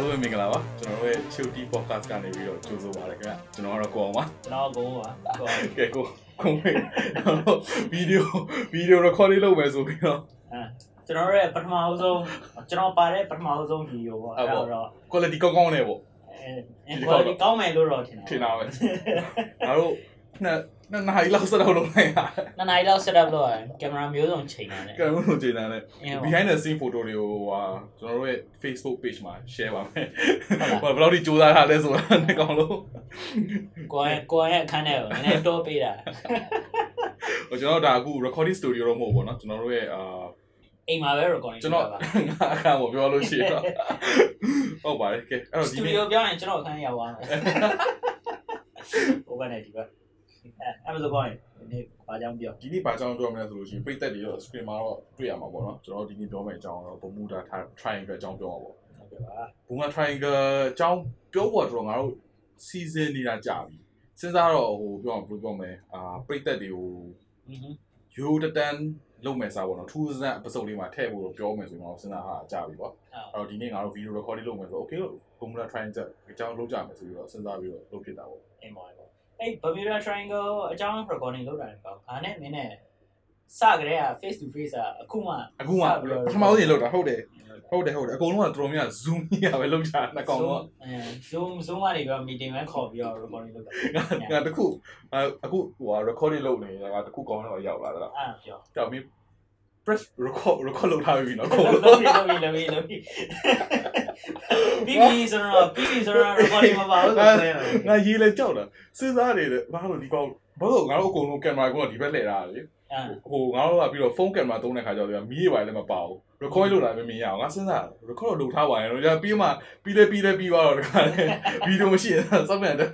အားလုံးပဲမင်္ဂလာပါကျွန်တော်တို့ရဲ့ Choti Podcast ကနေပြီးတော့ကြိုဆိုပါရခင်ဗျကျွန်တော်ကတော့ကိုအောင်ပါကျွန်တော်ကိုပါကိုပါကဲကိုခုံးမေးဗီဒီယိုဗီဒီယို recording လုပ်မယ်ဆိုပြီးတော့အဲကျွန်တော်ရဲ့ပထမအဆုံးကျွန်တော်ပါတဲ့ပထမအဆုံးဗီဒီယိုပေါ့အဲ့ဒါတော့ quality ကောင်းကောင်းနဲ့ပေါ့အဲ quality ကောင်းမယ်လို့တော့ထင်တာထင်တာပဲငါတို့ နှစ်နှစ်နာရီလောက်စတော့လုပ်လိုက်တာနှစ်နာရီလောက် set up လုပ်ရတယ်ကင်မရာမျိုးစုံချိန်တာနဲ့ကဲမလို့ကျေနပ်တယ်အင်း behind the scene photo တွေကိုဟာကျွန်တော်တို့ရဲ့ Facebook page မှာ share ပါမယ်ဟိုဘယ်လောက်ထိစူးစမ်းထားလဲဆိုတာနဲ့ကောင်းလို့ကိုယ်ကိုယ်ရဲ့အခန်းထဲကိုနည်းနည်းတိုးပေးတာဟိုကျွန်တော်တို့ဒါအခု recording studio တော့မဟုတ်ဘူးပေါ့နော်ကျွန်တော်တို့ရဲ့အာအိမ်မှာပဲ recording ကျွန်တော်ငါအခါကိုပြောလို့ရှိရင်တော့ဟုတ်ပါတယ်ကဲအဲ့တော့စဒီတူနေ့ဒီယိုပြောရင်ကျွန်တော်အခန်းရောက်သွားမယ်ဟိုကနေဒီဘက် အဲ့ဒါဆိုပေါ့ဒီနေ့ဘာကြောင့်ပြောဒီနေ့ဘာကြောင့်ပြောမလဲဆိုလို့ရှိရင်ပိတ်သက်တွေရော screen မှာတော့တွေ့ရမှာပေါ့နော်ကျွန်တော်ဒီနေ့ပြောမယ့်အကြောင်းတော့ Bermuda Triangle အကြောင်းပြောမှာပေါ့ဟုတ်ကဲ့ပါ Bermuda Triangle အကြောင်းပြောဖို့တော့ငါတို့ season နေတာကြာပြီစဉ်းစားတော့ဟိုပြောအောင်ပြောမယ်အာပိတ်သက်တွေကိုရိုးတတန်လုပ်မယ်စားပေါ့နော်ထူးဆန်းအပစုံလေးမှာထည့်ဖို့ပြောမယ်ဆိုရင်တော့စဉ်းစားဟာကြာပြီပေါ့အဲ့တော့ဒီနေ့ငါတို့ video recording လုပ်မယ်ဆိုတော့ okay လို့ formula triangle အကြောင်းလုပ်ကြမယ်ဆိုပြီးတော့စဉ်းစားပြီးတော့လုပ်ဖြစ်တာပေါ့အင်းပါပါ အဲ့ Bermuda Triangle အကြောင်း recording လုပ်တာလည်းကောင်းခါနဲ့မင်းနဲ့စကြတဲ့က face to face อ่ะအခုမှအခုမှပထမဆုံးလုပ်တာဟုတ်တယ်ဟုတ်တယ်ဟုတ်တယ်အကုန်လုံးကတော်တော်များများ zoom ကြီးရပဲလုပ်ကြတာနှစ်ကောင်တော့အဲ zoom zoom ကနေပြီး meeting ပဲခေါ်ပြီးတော့ recording လုပ်တာငါတခုအခုဟို recording လုပ်နေတာကတခုကောင်းတော့ရောက်လာတာအဲ့ပြောကြောက်မင်း press record record လုပ်ထားပြီနော်အကုန်လုပ်လုံးပြီးလုပ်ပြီးလုပ်ပြီးလုပ်ပြီးပြီးပြီဆိုတော့ပြီးပြီဆိုတော့ recording မပါဘူးဆိုတော့ငါရေးလဲကြောက်တာစဉ်းစားနေတယ်ဘာလို့ဒီကောင်ဘာလို့ငါတို့အကုန်လုံးကင်မရာကဒီဘက်လှည့်တာလေအဲဟိုငါတို့ကပြီးတော့ဖုန်းကင်မရာသုံးတဲ့ခါကျတော့မီးရပါလည်းမပါဘူး record လုပ်တာလည်းမမြင်ရအောင်ငါစဉ်းစား record လုပ်ထားပါရင်တော့ပြီးမှပြီးလဲပြီးလဲပြီးသွားတော့တခါလေဗီဒီယိုမရှိရင်စောက်ပြန်တယ်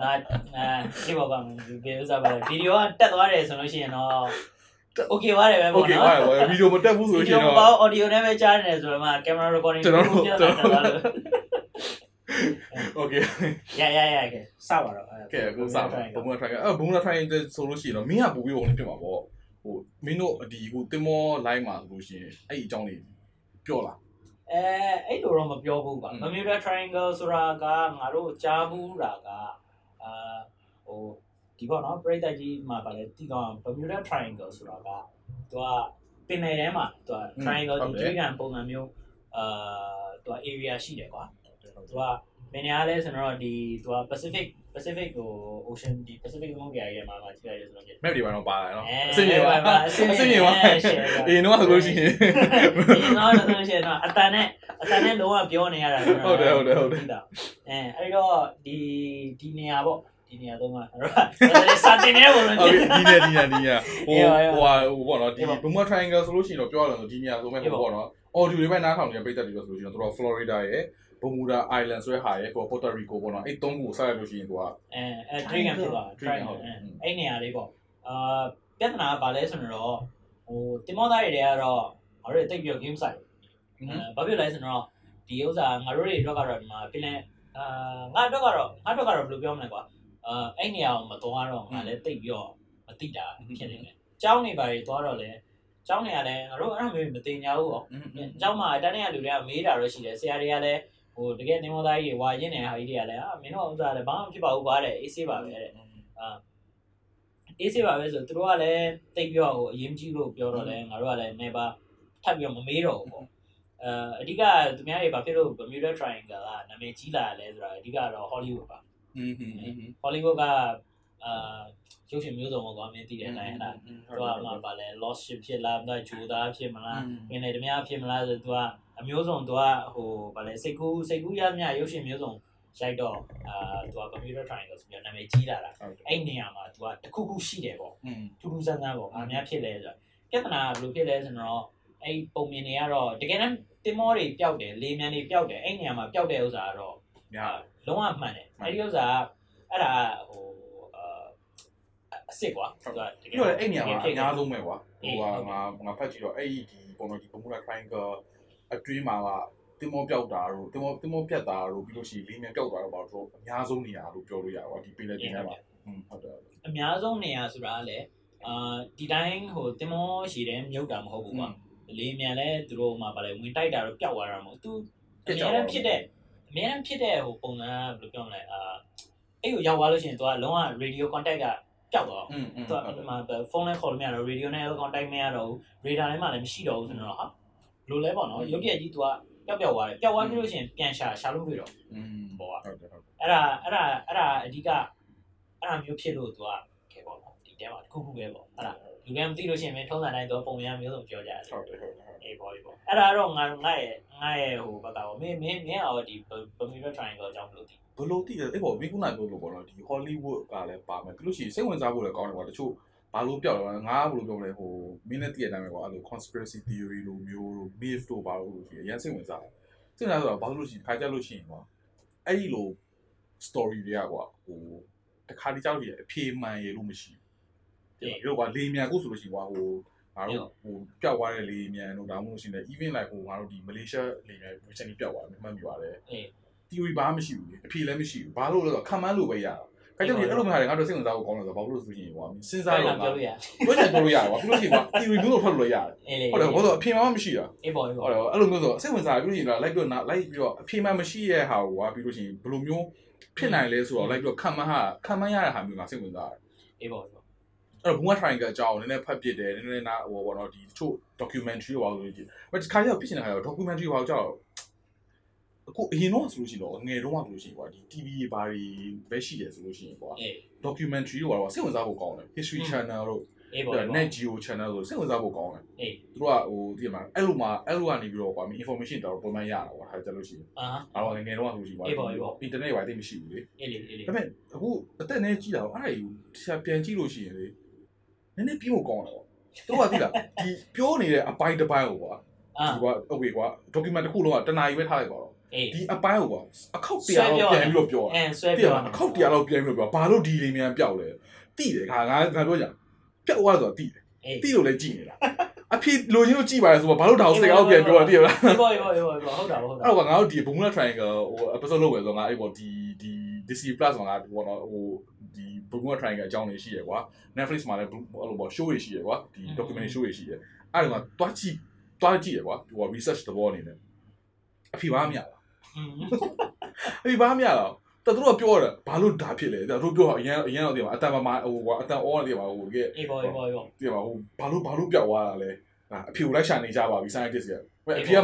ငါအဲဒီဘောကဒီဥစားပါဗီဒီယိုကတက်သွားတယ်ဆိုလို့ရှိရင်တော့ okay ပါတယ်ပဲ โอ ပေါ့ เค နော် ပါဗီဒီယိုမတက်ဘူးဆို ဗီ လို့ ဒီ ရှိ ယို ရင် မ တော့ ပေါ့ audio နဲ့ပဲကြားနေတယ်ဆိုတော့မှ camera recording ကျွန်တော်တို့ ပြ ကျွန် တ် တော် သွား တို့ လို့ โอเค ရရရကဲစပါတော့ ကဲအခုစပါဘုံက try အဲဘုံက try ဆိုလို့ရှိရင်တော့မင်းကပူပြီးဝင်ဖြစ်မှာပေါ့ဟိုမင်းတို့ဒီဟိုတင်မော line မှာဆိုလို့ရှိရင်အဲ့ဒီအကြောင်းလေးပြောလား အဲအဲ့လိုတော့မပြောဘူးပါ อืม Bermuda Triangle ဆိုတာကငါတို့ကြားဘူးတာကအာဟို ဒီပေါ့နော်ပြိတ္တကြီးမှာဗာလဲတီကောင် Bermuda Triangle ဆိုတာကသူကပင်လယ်ထဲမှာသူက triangle ဒီကျွေးကန်ပုံစံမျိုးအာသူက area ရှိတယ်ကွာသူကဘယ်နေရာလဲဆိုတော့ဒီသူက Pacific Pacific ကို Ocean ဒီ Pacific သမုဒ္ဒရာရဲ့မှာမှာကြည့်လိုက်ရဆိုတော့ map တွေပါတော့ပါလာနော်အဲအစင်မြေပါအစင်မြေပါအစင်မြေပါ share ပါအေးတော့ဆိုလို့ရှိရင်ဒီတော့ဆိုလို့ရှိရင်တော့အတန်နဲ့အတန်နဲ့လုံးဝပြောနေရတာဟုတ်တယ်ဟုတ်တယ်ဟုတ်တယ်သိတာအဲအဲ့တော့ဒီဒီနေရာပေါ့ ဒီနေရာတော့မှအဲ့တော့စာတင်နေပုံလို့ဟုတ်ပြီဒီနေဒီနေဒီနေဟိုအေးပါအေးပါဟိုဟာဟိုပေါ့နော်ဒီအေးပါဘုံက triangle ဆိုလို့ရှိရင်တော့ပြောရလို့ဒီနေရာဆိုမဲ့အေးဟိုပါပေါ့နော် audio တွေပဲနားထောင်နေတဲ့ပိတ်သက်တွေဆိုလို့ရှိရင်တို့ Florida ရဲ့ Bermuda Island ဆိုတဲ့ဟာရဲ့ဟို Puerto Rico ပေါ့နော်အဲ့သုံးခုကိုဆက်ရလို့ရှိရင်သူကအဲအဲ drink ဖြစ်သွား drink drink ဟုတ်ဟုတ်တယ်อืมအဲ့နေရာလေးပေါ့အာပြဿနာကဘာလဲဆိုတော့ဟိုတင်မောသားတွေတွေကတော့ငါတို့တိတ်ပြီး game site အဲဘာဖြစ်လဲဆိုတော့ဒီဥစ္စာငါတို့တွေအတွက်ကတော့ဒီမှာဖြစ်နေအာငါအတွက်ကတော့ငါအတွက်ကတော့ဘယ်လိုပြောမလဲကွာ အာအဲ့နေရာကိုမသွားတော့ငါလည်းတိတ်ပြီးတော့မသိတာဖြစ်နေတယ်။ကျောင်းနေပါလေသွားတော့လေကျောင်းနေရာလည်းငါတို့အဲ့ဒါမျိုးမတင်ညာဘူးပေါ့။ကျောင်းမှာအတန်းတွေကလူတွေကမေးတာတော့ရှိတယ်ဆရာတွေကလည်းဟိုတကယ်နေမောသားကြီးတွေဝါရင်နေတာဟာကြီးတွေကလည်းအာမင်းတို့ဥစားလည်းဘာမှဖြစ်ပါဘူးကွာတဲ့အေးဆေးပါပဲတဲ့။အာအေးဆေးပါပဲဆိုသူတို့ကလည်းတိတ်ပြီးတော့ဟိုအရင်ကြီးလို့ပြောတော့လဲငါတို့ကလည်းနေပါထပ်ပြီးတော့မမေးတော့ဘူးပေါ့။အဲအဓိကသူများတွေဘာဖြစ်လို့ Bermuda Triangle ကနာမည်ကြီးလာရလဲဆိုတာအဓိကတော့ Hollywood ပါ။ ဟင်းဟင်းဟောလိဝုဒ်ကအာရုပ်ရှင်မျိုးစုံပေါ့ကွာမင်းသိတဲ့အတိုင်းအဲ့ဒါသူကမှပါလဲ lost ship ဖြစ်လားသူကဂျိုသားဖြစ်မလားငင်းလေဓမြဖြစ်မလားဆိုသူကအမျိုးစုံသူကဟိုဗာလဲစိတ်ကူးစိတ်ကူးရမြရုပ်ရှင်မျိုးစုံရိုက်တော့အာသူက computer triangle ဆိုပြီးနာမည်ကြီးလာတာအဲ့နေရာမှာသူကတခုခုရှိတယ်ပေါ့ထူးထူးဆန်းဆန်းပေါ့အများဖြစ်လဲဆိုတော့ပြဿနာဘယ်လိုဖြစ်လဲဆိုတော့အဲ့ပုံမြင်တွေကတော့တကယ်တမ်းတင်မောတွေပျောက်တယ်လေမြန်တွေပျောက်တယ်အဲ့နေရာမှာပျောက်တဲ့ဥစ္စာကတော့များတယ် လုံးဝမှန်တယ်အဲ့ဒီဥစ္စာကအဲ့ဒါဟိုအာအစ်စ်ကွာသူကတကယ်ပြီးတော့အဲ့နေရာမှာအများဆုံးပဲကွာအေးဟိုကငါငါဖတ်ကြည့်တော့အဲ့ဒီပုံတော့ဒီ Bermuda Triangle အတွင်းမှာကတင်မောပြောက်တာတို့တင်မောတင်မောပြတ်တာတို့ပြီးလို့ရှိရင်လေးမြန်ပြောက်တာတော့ဘာလို့အများဆုံးနေရာလို့ပြောလို့ရပါဒီပင်လေတင်ထဲမှာอืมဟုတ်တယ်အများဆုံးနေရာဆိုတာကလည်းအာဒီတိုင်းဟိုတင်မောရှိတယ်မြုပ်တာမဟုတ်ဘူးကွာလေမြန်လဲသူတို့မှဗာလဲဝင်တိုက်တာတော့ပျောက်သွားတာမဟုတ်သူအများနဲ့ဖြစ်တဲ့ အများဖြစ်တဲ့ဟိုပုံစံဘယ်လိုပြောမလဲအာအဲ့ကိုရောက်သွားလို့ရှိရင်သူကလုံးဝ radio contact ကပျောက်သွားအောင်သူကဒီမှာဖုန်းနဲ့ခေါ်လို့မရတော့ radio နဲ့ contact မရတော့ဘူး radar ထဲမှာလည်းမရှိတော့ဘူးဆိုတော့ဟာဘယ်လိုလဲပေါ့နော်ရုပ်ပြက်ကြီးသူကပျောက်ပျောက်သွားတယ်ပျောက်သွားပြီးလို့ရှိရင်ပြန်ရှာရှာလို့မရတော့ဘူးပေါ့ဟုတ်တယ်ဟုတ်တယ်အဲ့ဒါအဲ့ဒါအဲ့ဒါအဓိကအဲ့ဒါမျိုးဖြစ်လို့သူကခဲပေါ့နော်ဒီတဲမှာတစ်ခုခုပဲပေါ့အဲ့ဒါလူကမသိလို့ရှိရင်မင်းထုံးစံတိုင်းသူကပုံရမျိုးစုံပြောကြတယ်ဟုတ်တယ်ဟုတ်တယ် အေးပေါ့အေးပေါ့အဲ့ဒါတော့ငါငါရဲ့ငါရဲ့ဟိုဘက်ကပေါ့မင်းမင်းမင်းအော်ဒီ Bermuda Triangle အကြောင်းမလို့ဒီဘယ်လိုတည်လဲအဲ့ပေါ်မိကုနာပြောလို့ပေါ့နော်ဒီ Hollywood ကလည်းပါမယ်ပြီးလို့ရှိရင်စိတ်ဝင်စားဖို့လည်းကောင်းတယ်ကွာတချို့ဘာလို့ပြောက်လဲငါကဘယ်လိုပြောမလဲဟိုမင်းနဲ့တည်ရတဲ့အတိုင်းပဲကွာအဲ့လို conspiracy theory လို့မျိုးလို့ myth တို့ဘာလို့လို့ရှိရင်အရင်စိတ်ဝင်စားတယ်စိတ်ဝင်စားဆိုတော့ဘာလို့လို့ရှိရင်ခါကြလို့ရှိရင်ကွာအဲ့ဒီလို story တွေကကွာဟိုတခါတည်းကြောက်ရအဖြေမှန်ရလို့မရှိဘူးဒီတော့ကွာလေမြန်ကိုဆိုလို့ရှိရင်ကွာဟို ငါတို့ဟိုပျောက်သွားတဲ့လေမြန်တို့ဒါမှမဟုတ်လို့ရှိရင် even like ဟိုငါတို့ဒီမလေးရှားလေမြန် recently ပျောက်သွားတယ်မှတ်မိပါတယ်အေး theory ဘာမှမရှိဘူးလေအဖြေလည်းမရှိဘူးဘာလို့လဲဆိုတော့ခံမှန်းလို့ပဲရတာခါကျတော့အဲ့လိုမျိုးဟာတွေငါတို့စိတ်ဝင်စားဖို့ကောင်းတယ်ဆိုတော့ဘာလို့လဲဆိုရင်ဟိုစဉ်းစားတော့ငါပြောလို့ရဘယ်နဲ့ပြောလို့ရပါဘူးလို့ရှိရင်ကွာ theory မျိုးတော့ထွက်လို့ရတယ်အေးလေဟုတ်တယ်ဘာလို့အဖြေမှမရှိတာအေးပေါ့အေးဟုပေါ့တ်တယ်အဲ့လိုမျိုးဆိုစိတ်ဝင်စားပြီးလို့ရှိရင်တော့ like ပြီးတော့ like ပြီးတော့အဖြေမှမရှိရဲ့ဟာကိုကွာပြီးလို့ရှိရင်ဘယ်လိုမျိုးဖြစ်နိုင်လဲဆိုတော့ like ပြီးတော့ခံမှန်းဟာခံမှန်းရတဲ့ဟာမျိုးငါစိတ်ဝင်စားတယ်အေးပေါ့ အေးပေါ့အဲ့တော့ Bunga Triangle အကြောင်းနည်းနည်းဖတ်ပြတယ်နည်းနည်းနာဟိုပေါ့နော်ဒီတချို့ documentary ဘာလို့လဲကြည့်ဘယ်တစ်ခါကျတော့ဖြစ်နေတာခါကျတော့ documentary ဘာလို့ကြောက်အခုအရင်တော့ဆိုလို့ရှိရင်တော့ငယ်တော့မှဆိုလို့ရှိရင်ကွာဒီ TV ဘာတွေပဲရှိတယ်ဆိုလို့ရှိရင်ကွာအေး documentary တို့ကတော့စိတ်ဝင်စားဖို့ကောင်းတယ် history อืม channel တို့အေးပေါ့အေးပေါ့ net geo channel တို့စိတ်ဝင်စားဖို့ကောင်းတယ်အေးသူတို့ကဟိုဒီမှာအဲ့လိုမှအဲ့လိုကနေပြီးတော့ကွာ information တော်တော်ပုံမှန်ရတာကွာဟာကြလို့ရှိရင်အာအားလုံးငယ်တော့ဆိုလို့ရှိရင်ကွာအေးပေါ့အေးပေါ့ internet ဘာသိမရှိဘူးလေအေးလေအေးလေဒါပေမဲ့အခုအသက်နဲ့ကြည့်တာတော့အဲ့ဒါကြီးဆရာပြန်ကြည့်လို့ရှိရင်လေ နည်းနည်းပြီးဖို့ကောင်းတယ်ပေါ့သူကသိလားဒီပြောနေတဲ့အပိုင်းတစ်ပိုင်းကိုကွာဒီကွာအဝေကွာ document တစ်ခုလုံးကတနာရီပဲထားလိုက်ပါတော့ဒီအပိုင်းကိုကွာအခောက်တရားလောက်ပြန်ပြီးတော့ပြောတာတိရမအခောက်တရားလောက်ပြန်ပြီးတော့ပြောဘာလို့ဒီတွေမြန်ပြောက်လဲတိတယ်ခါငါငါပြောကြပြောက်သွားဆိုတော့တိတယ်တိလို့လည်းကြည်နေတာအဖေလိုချင်လို့ကြည်ပါလေဆိုတော့ဘာလို့ဒါကိုစိတ်ကောက်ပြန်ပြောတာတိရမလားဟုတ်ပါဟုတ်ပါဟုတ်ပါဟုတ်တာဟုတ်တာအဲ့တော့ငါတို့ဒီဘုံမလ triangle ဟို episode လုပ်ဝယ်ဆိုငါအဲ့ပေါ်ဒီ Disney Plus မှာငါဟိုတော့ဟိုဒီ Bermuda Triangle အကြောင်းတွေရှိရယ်ကွာ Netflix မှာလည်းအဲ့လိုပေါ့ show တွေရှိရယ်ကွာဒီ documentary show တွေရှိရယ်အဲ့ဒါကတွားကြည့်တွားကြည့်ရယ်ကွာဟို research သဘောအနေနဲ့အဖေဘာမှမရလားอืมအဖေဘာမှမရလားတော်တော်ပြောတယ်ဘာလို့ဒါဖြစ်လဲတော်တော်ပြောအရင်အရင်တော့ဒီမှာအတန်ပါမှာဟိုကွာအတန်အောနေမှာဟိုကဲအေးပေါ့အေးပေါ့အေးပေါ့ဒီမှာဟိုဘာလို့ဘာလို့ပြောက်သွားတာလဲအဖေကိုလိုက်ရှာနေကြပါပြီ scientist ကအဖေက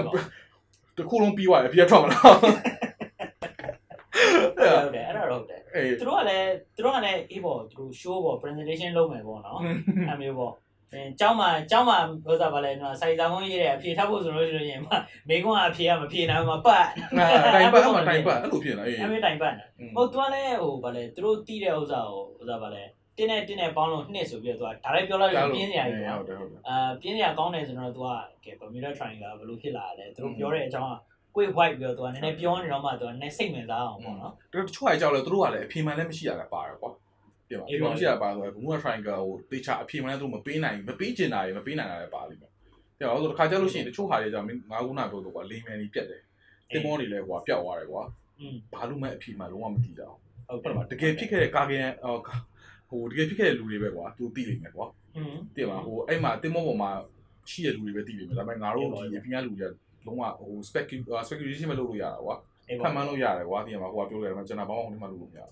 တခုလုံးပြီးသွားတယ်အဖေကထွက်မလား ဟုတ်တယ်အဲ့ဒါတော့ဟုတ်တယ် အေး သူတို့ကလည်းသူတို့ကလည်းအေးပေါ့သူတို့ show ပေါ့ presentation လုပ်မယ်ပေါ့နော်အဲ့မျိုးပေါ့အဲကျောင်းမှာကျောင်းမှာဥစားပါလဲနော်စိုက်စာမုံးရေးတဲ့အဖြေထားဖို့ဆိုလို့ရှိလို့ရင်မိကုန်းကအဖြေကမဖြေနိုင်ဘူးမပတ်ငါတိုင်ပတ်အမှတိုင်ပတ်အဲ့လိုဖြစ်နေတာအေးအဲ့မျိုးတိုင်ပတ်နေဟုတ်သူကလည်းဟိုဗာလဲသူတို့တီးတဲ့ဥစားကိုဥစားပါလဲတင်းနဲ့တင်းနဲ့ပေါင်းလို့နှစ်ဆိုပြီးတော့သူကဒါလည်းပြောလိုက်လို့ပြင်းစရာကြီးပေါ့ဟုတ်တယ်ဟုတ်တယ်အာပြင်းစရာကောင်းတယ်ဆိုတော့သူကကဲ Bermuda Triangle ဘယ်လိုဖြစ်လာလဲသူတို့ပြောတဲ့အကြောင်းက ကိုယ် white ပြီးတော့သူကနည်းနည်းပြောနေတော့မှသူကနည်းနည်းစိတ်ဝင်စားအောင်ပေါ့နော်သူတို့တချို့အကြောက်လဲသူတို့ကလည်းအဖြေမှန်လည်းမရှိရတာပါတော့ကွာပြပါအဖြေမှန်မရှိရပါဆိုတော့ဘုံက triangle ကိုတေချာအဖြေမှန်လည်းသူတို့မပေးနိုင်ဘူးမပေးကျင်တာတွေမပေးနိုင်တာလည်းပါလိမ့်မယ်ပြပါဆိုတော့တခါကြလို့ရှိရင်တချို့ဟာတွေကြောင့်ငါးခုနာပြောတော့ကွာလေမြန်ကြီးပြက်တယ်တင်မောတွေလည်းကွာပျောက်သွားတယ်ကွာဘာလို့မှအဖြေမှန်လုံးဝမတည်ကြအောင်ဟုတ်တယ်ပါတကယ်ဖြစ်ခဲ့တဲ့ကာကန်ဟိုတကယ်ဖြစ်ခဲ့တဲ့လူတွေပဲကွာသူသိနေမယ်ကွာဟုတ်တယ်ပါဟိုအဲ့မှာတင်မောပေါ်မှာရှိတဲ့လူတွေပဲသိနေမယ်ဒါပေမဲ့ငါတို့ဒီအပြင်ကလူတွေက လုံးဝဟို speculation speculation မလုပ်လို့ရတာကွာအေးဖပေါ့န်မှန်းလို့ရတယ်ကွာတည်ပါဟိုကပြောရတယ်မကျွန်တော်ဘာမှမလုပ်လို့မရ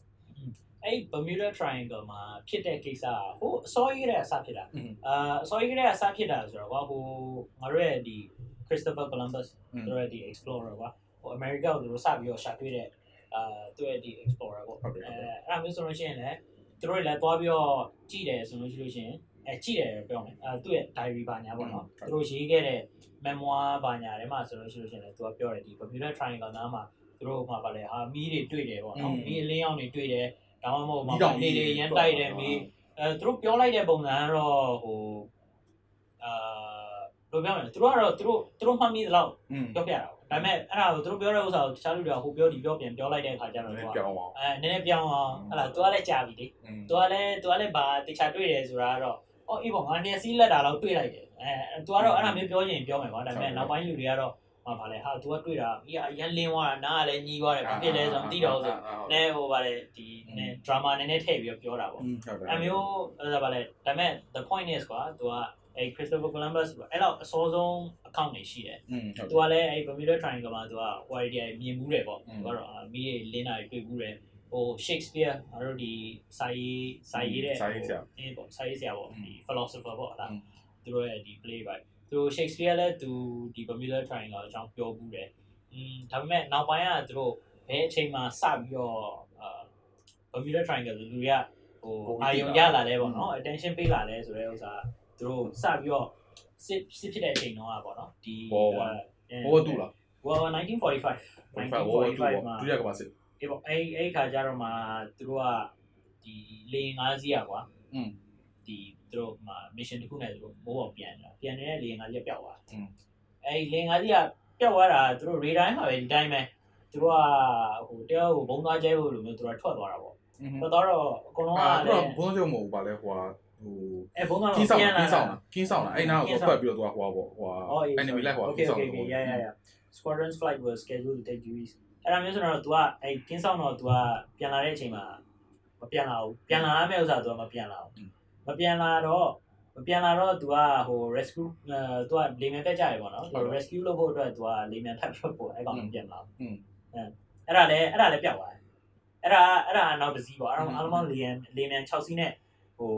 အဲ့ Bermuda Triangle မှာဖြစ်တဲ့ကိစ္စကဟိုအစောကြီးတဲ့အစဖြစ်တာဘူးအာအစောကြီးကအစဖြစ်တာဆိုတော့ကွာဟိုငါတို့ရဲ့ဒီ Christopher Columbus อืมတို့ရဲ့ဒီ explorer ကွာဟို America ကိုသူတို့စပြီးတော့ရှာတွေ့တဲ့အာသူရဲ့ဒီ explorer ပေါ့ဟုတ်တယ်အဲဟုတ်တယ်အဲ့ဒါမျိုးဆိုလို့ရှိရင်လည်းသူတို့လည်းသွားပြီးတော့ကြည့်တယ်ဆိုလို့ရှိလို့ရှိရင်အဲကြည့်တယ်ပြောမယ်အဲသူ့ရဲ့ diary ဘာညာပေါ့နော်ဟုတ်သူတို့ရေးခဲ့တဲ့ memoir ဘာညာထဲမှာဆိုလို့ရှိလို့ရှင်လဲသူကပြောတယ်ဒီ computer triangle နားမှာသူတို့မှာဗာလဲဟာမီးတွေတွေ့တယ်ပေါ့နော်မီးအလင်းရောင်တွေတွေ့တယ်ဒါမှမဟုတ်မှာနေနေရမ်းတိုက်တယ်မီးအဲသူတို့ပြောလိုက်တဲ့ပုံစံကတော့ဟိုအာဘယ်လိုပြောမလဲသူတို့ကတော့သူတို့သူတို့မှတ်မိသလောက်ပြောပြရတာဒါပေမဲ့အဲ့ဒါကိုသူတို့ပြောတဲ့ဥစ္စာကိုတခြားလူတွေကဟိုပြောဒီပြောပြန်ပြောလိုက်တဲ့အခါကျတော့သူကအဲနည်းနည်းပြောင်းအောင်ဟဲ့လားသူကလည်းကြာပြီလေသူကလည်းသူကလည်းဘာတခြားတွေ့တယ်ဆိုတာကတော့အော်အေးပေါ့ငါနေစီးလက်တာလောက်တွေ့လိုက်တယ် အဲသူကတော့အဲ့ဒါမျိုးပြောရင်ပြောမယ်ကွာဒါပေမဲ့နောက်ပိုင်းလူတွေကတော့ဟာဗာလဲဟာ तू ကတွေ့တာအေးအရန်လင်းသွားတာနားကလည်းညီးသွားတယ်ဘာဖြစ်လဲဆိုတော့မသိတော့ဘူးဆိုနဲဟိုဗာလဲဒီနဲ drama နည်းနည်းထည့်ပြီးပြောတာပေါ့အမျိုးအဲ့ဒါဗာလဲဒါပေမဲ့ the point is ကွာ तू ကအဲ Christopher Columbus အဲ့လောက်အစောဆုံး account နေရှိတယ်။ तू ကလည်းအဲ Bermuda Triangle မှာ तू က quality မြင်မှုတယ်ပေါ့။ तू ကတော့မီးတွေလင်းတာတွေတွေ့မှုတယ်။ဟို Shakespeare ငါတို့ဒီစာရေးစာရေးတဲ့စာရေးဆရာပေါ့စာရေးဆရာပေါ့ဒီ philosopher ပေါ့လား။ သူတို့ရဲ့ဒီ play right သူ Shakespeare လည်းသူဒီ Bermuda Triangle အကြောင်းပြောမှုတယ်อืมဒါပေမဲ့နောက်ပိုင်းကသူတို့ဘယ်အချိန်မှာစပြီးတော့အာ Bermuda Triangle လူတွေကဟို ပိုပြီး အာယုံ သိ ရ လာ လာလဲပေါ့နော် attention ပေးလာလဲဆိုတဲ့ဥစ္စာသူတို့စပြီးတော့စစ်စစ်ဖြစ်တဲ့အချိန်တော့อ่ะပေါ့နော်ဒီ War One အဲ ဘောတူလား Well 1945 45ဘောတူ မှာ ဒုတိယကမ္ဘာစစ် အေးပေါ့အဲ့အဲ့ခါကျတော့မှသူတို့ကဒီလေငါးစီးอ่ะကွာ อืม ဒီ သူတို့မှာ mission တစ်ခုနဲ့သူတို့မိုးပေါ်ပြန်လာပြန်နေတဲ့လေယာဉ်ကကြီးပျောက်သွားတယ်အဲဒီလေယာဉ်ကကြီးကပျောက်သွားတာသူတို့ radar မှာပဲဒီတိုင်းပဲသူတို့ကဟိုတယောက်ကိုဘုံသားကျဲဖို့လိုမျိုးသူတို့ထွက်သွားတာပေါ့ထွက်သွားတော့အကုန်လုံးကလည်းဘုံကျုံမဟုတ်ပါလဲဟိုဟိုအဲဘုံကတော့ကင်းဆောင်ကင်းဆောင်လားကင်းဆောင်လားအဲ့နားကိုပတ်ပြီးတော့သူကဟိုပါပေါ့ဟို enemy light ဟိုကင်းဆောင်ပေါ့ yeah yeah yeah squadron's flight was scheduled to take duties အဲ့ဒါမျိုးဆိုတော့ तू ကအဲကင်းဆောင်တော့ तू ကပြန်လာတဲ့အချိန်မှာမပြန်လာဘူးပြန်လာရမယ့်ဥစ္စာ तू ကမပြန်လာဘူး မပြန်လာတော့မပြန်လာတော့ तू ကဟို rescue သူကလေမြန်တက်ကြရပေါ့နော် rescue လုပ်ဖို့အတွက် तू ကလေမြန်ထပ်ဖြစ်ဖို့အဲ့ကောင်ပြန်လာอืมအဲ့ဒါလည်းအဲ့ဒါလည်းပြောက်သွားတယ်အဲ့ဒါအဲ့ဒါနောက်တစ်စီးပေါ့အဲ့တော့အားလုံးလေမြန်လေမြန်6စီးနဲ့ဟို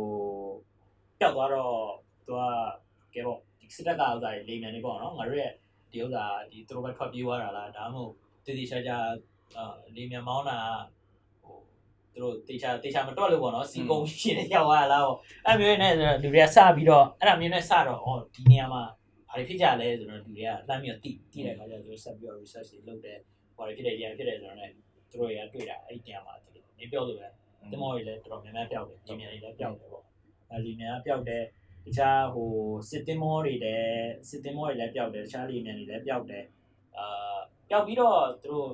ပျောက်သွားတော့သူကကဲပေါ့ဒီစစ်တပ်ကဥစားလေမြန်နေပေါ့နော်ငါတို့ရဲ့ဒီဥစားဒီသူတို့ပဲထွက်ပြေးသွားတာလားဒါမှမဟုတ်တည်တည်ချာချာလေမြန်မောင်းတာ သူတို့တေချာတေချာမတွက်လို့ပေါ့နော်စီကုံရှင်နေရောက်သွားတာလားပေါ့အဲ့မျိုးနဲ့ဆိုတော့လူတွေကစပြီးတော့အဲ့ဒါမျိုးနဲ့စတော့ဩဒီနေရာမှာဘာတွေဖြစ်ကြလဲဆိုတော့လူတွေကလှမ်းပြီးတော့တိတိတဲ့ခါကျတော့သူဆက်ပြီးတော့ research တွေလုပ်တယ်ဘာတွေဖြစ်တယ်ဒီဟာဖြစ်တယ်ဆိုတော့ ਨੇ သူတို့တွေကတွေ့တာအဲ့ဒီနေရာမှာဒီနေပြောလို့ပဲတမောတွေလည်းတော်တော်များများပျောက်တယ်။ဒီမြန်တွေလည်းပျောက်တယ်ပေါ့။အဲလီမြန်ကပျောက်တယ်။တခြားဟိုစစ်တင်မောတွေလည်းစစ်တင်မောတွေလည်းပျောက်တယ်။တခြားလီမြန်တွေလည်းပျောက်တယ်။အာပျောက်ပြီးတော့သူတို့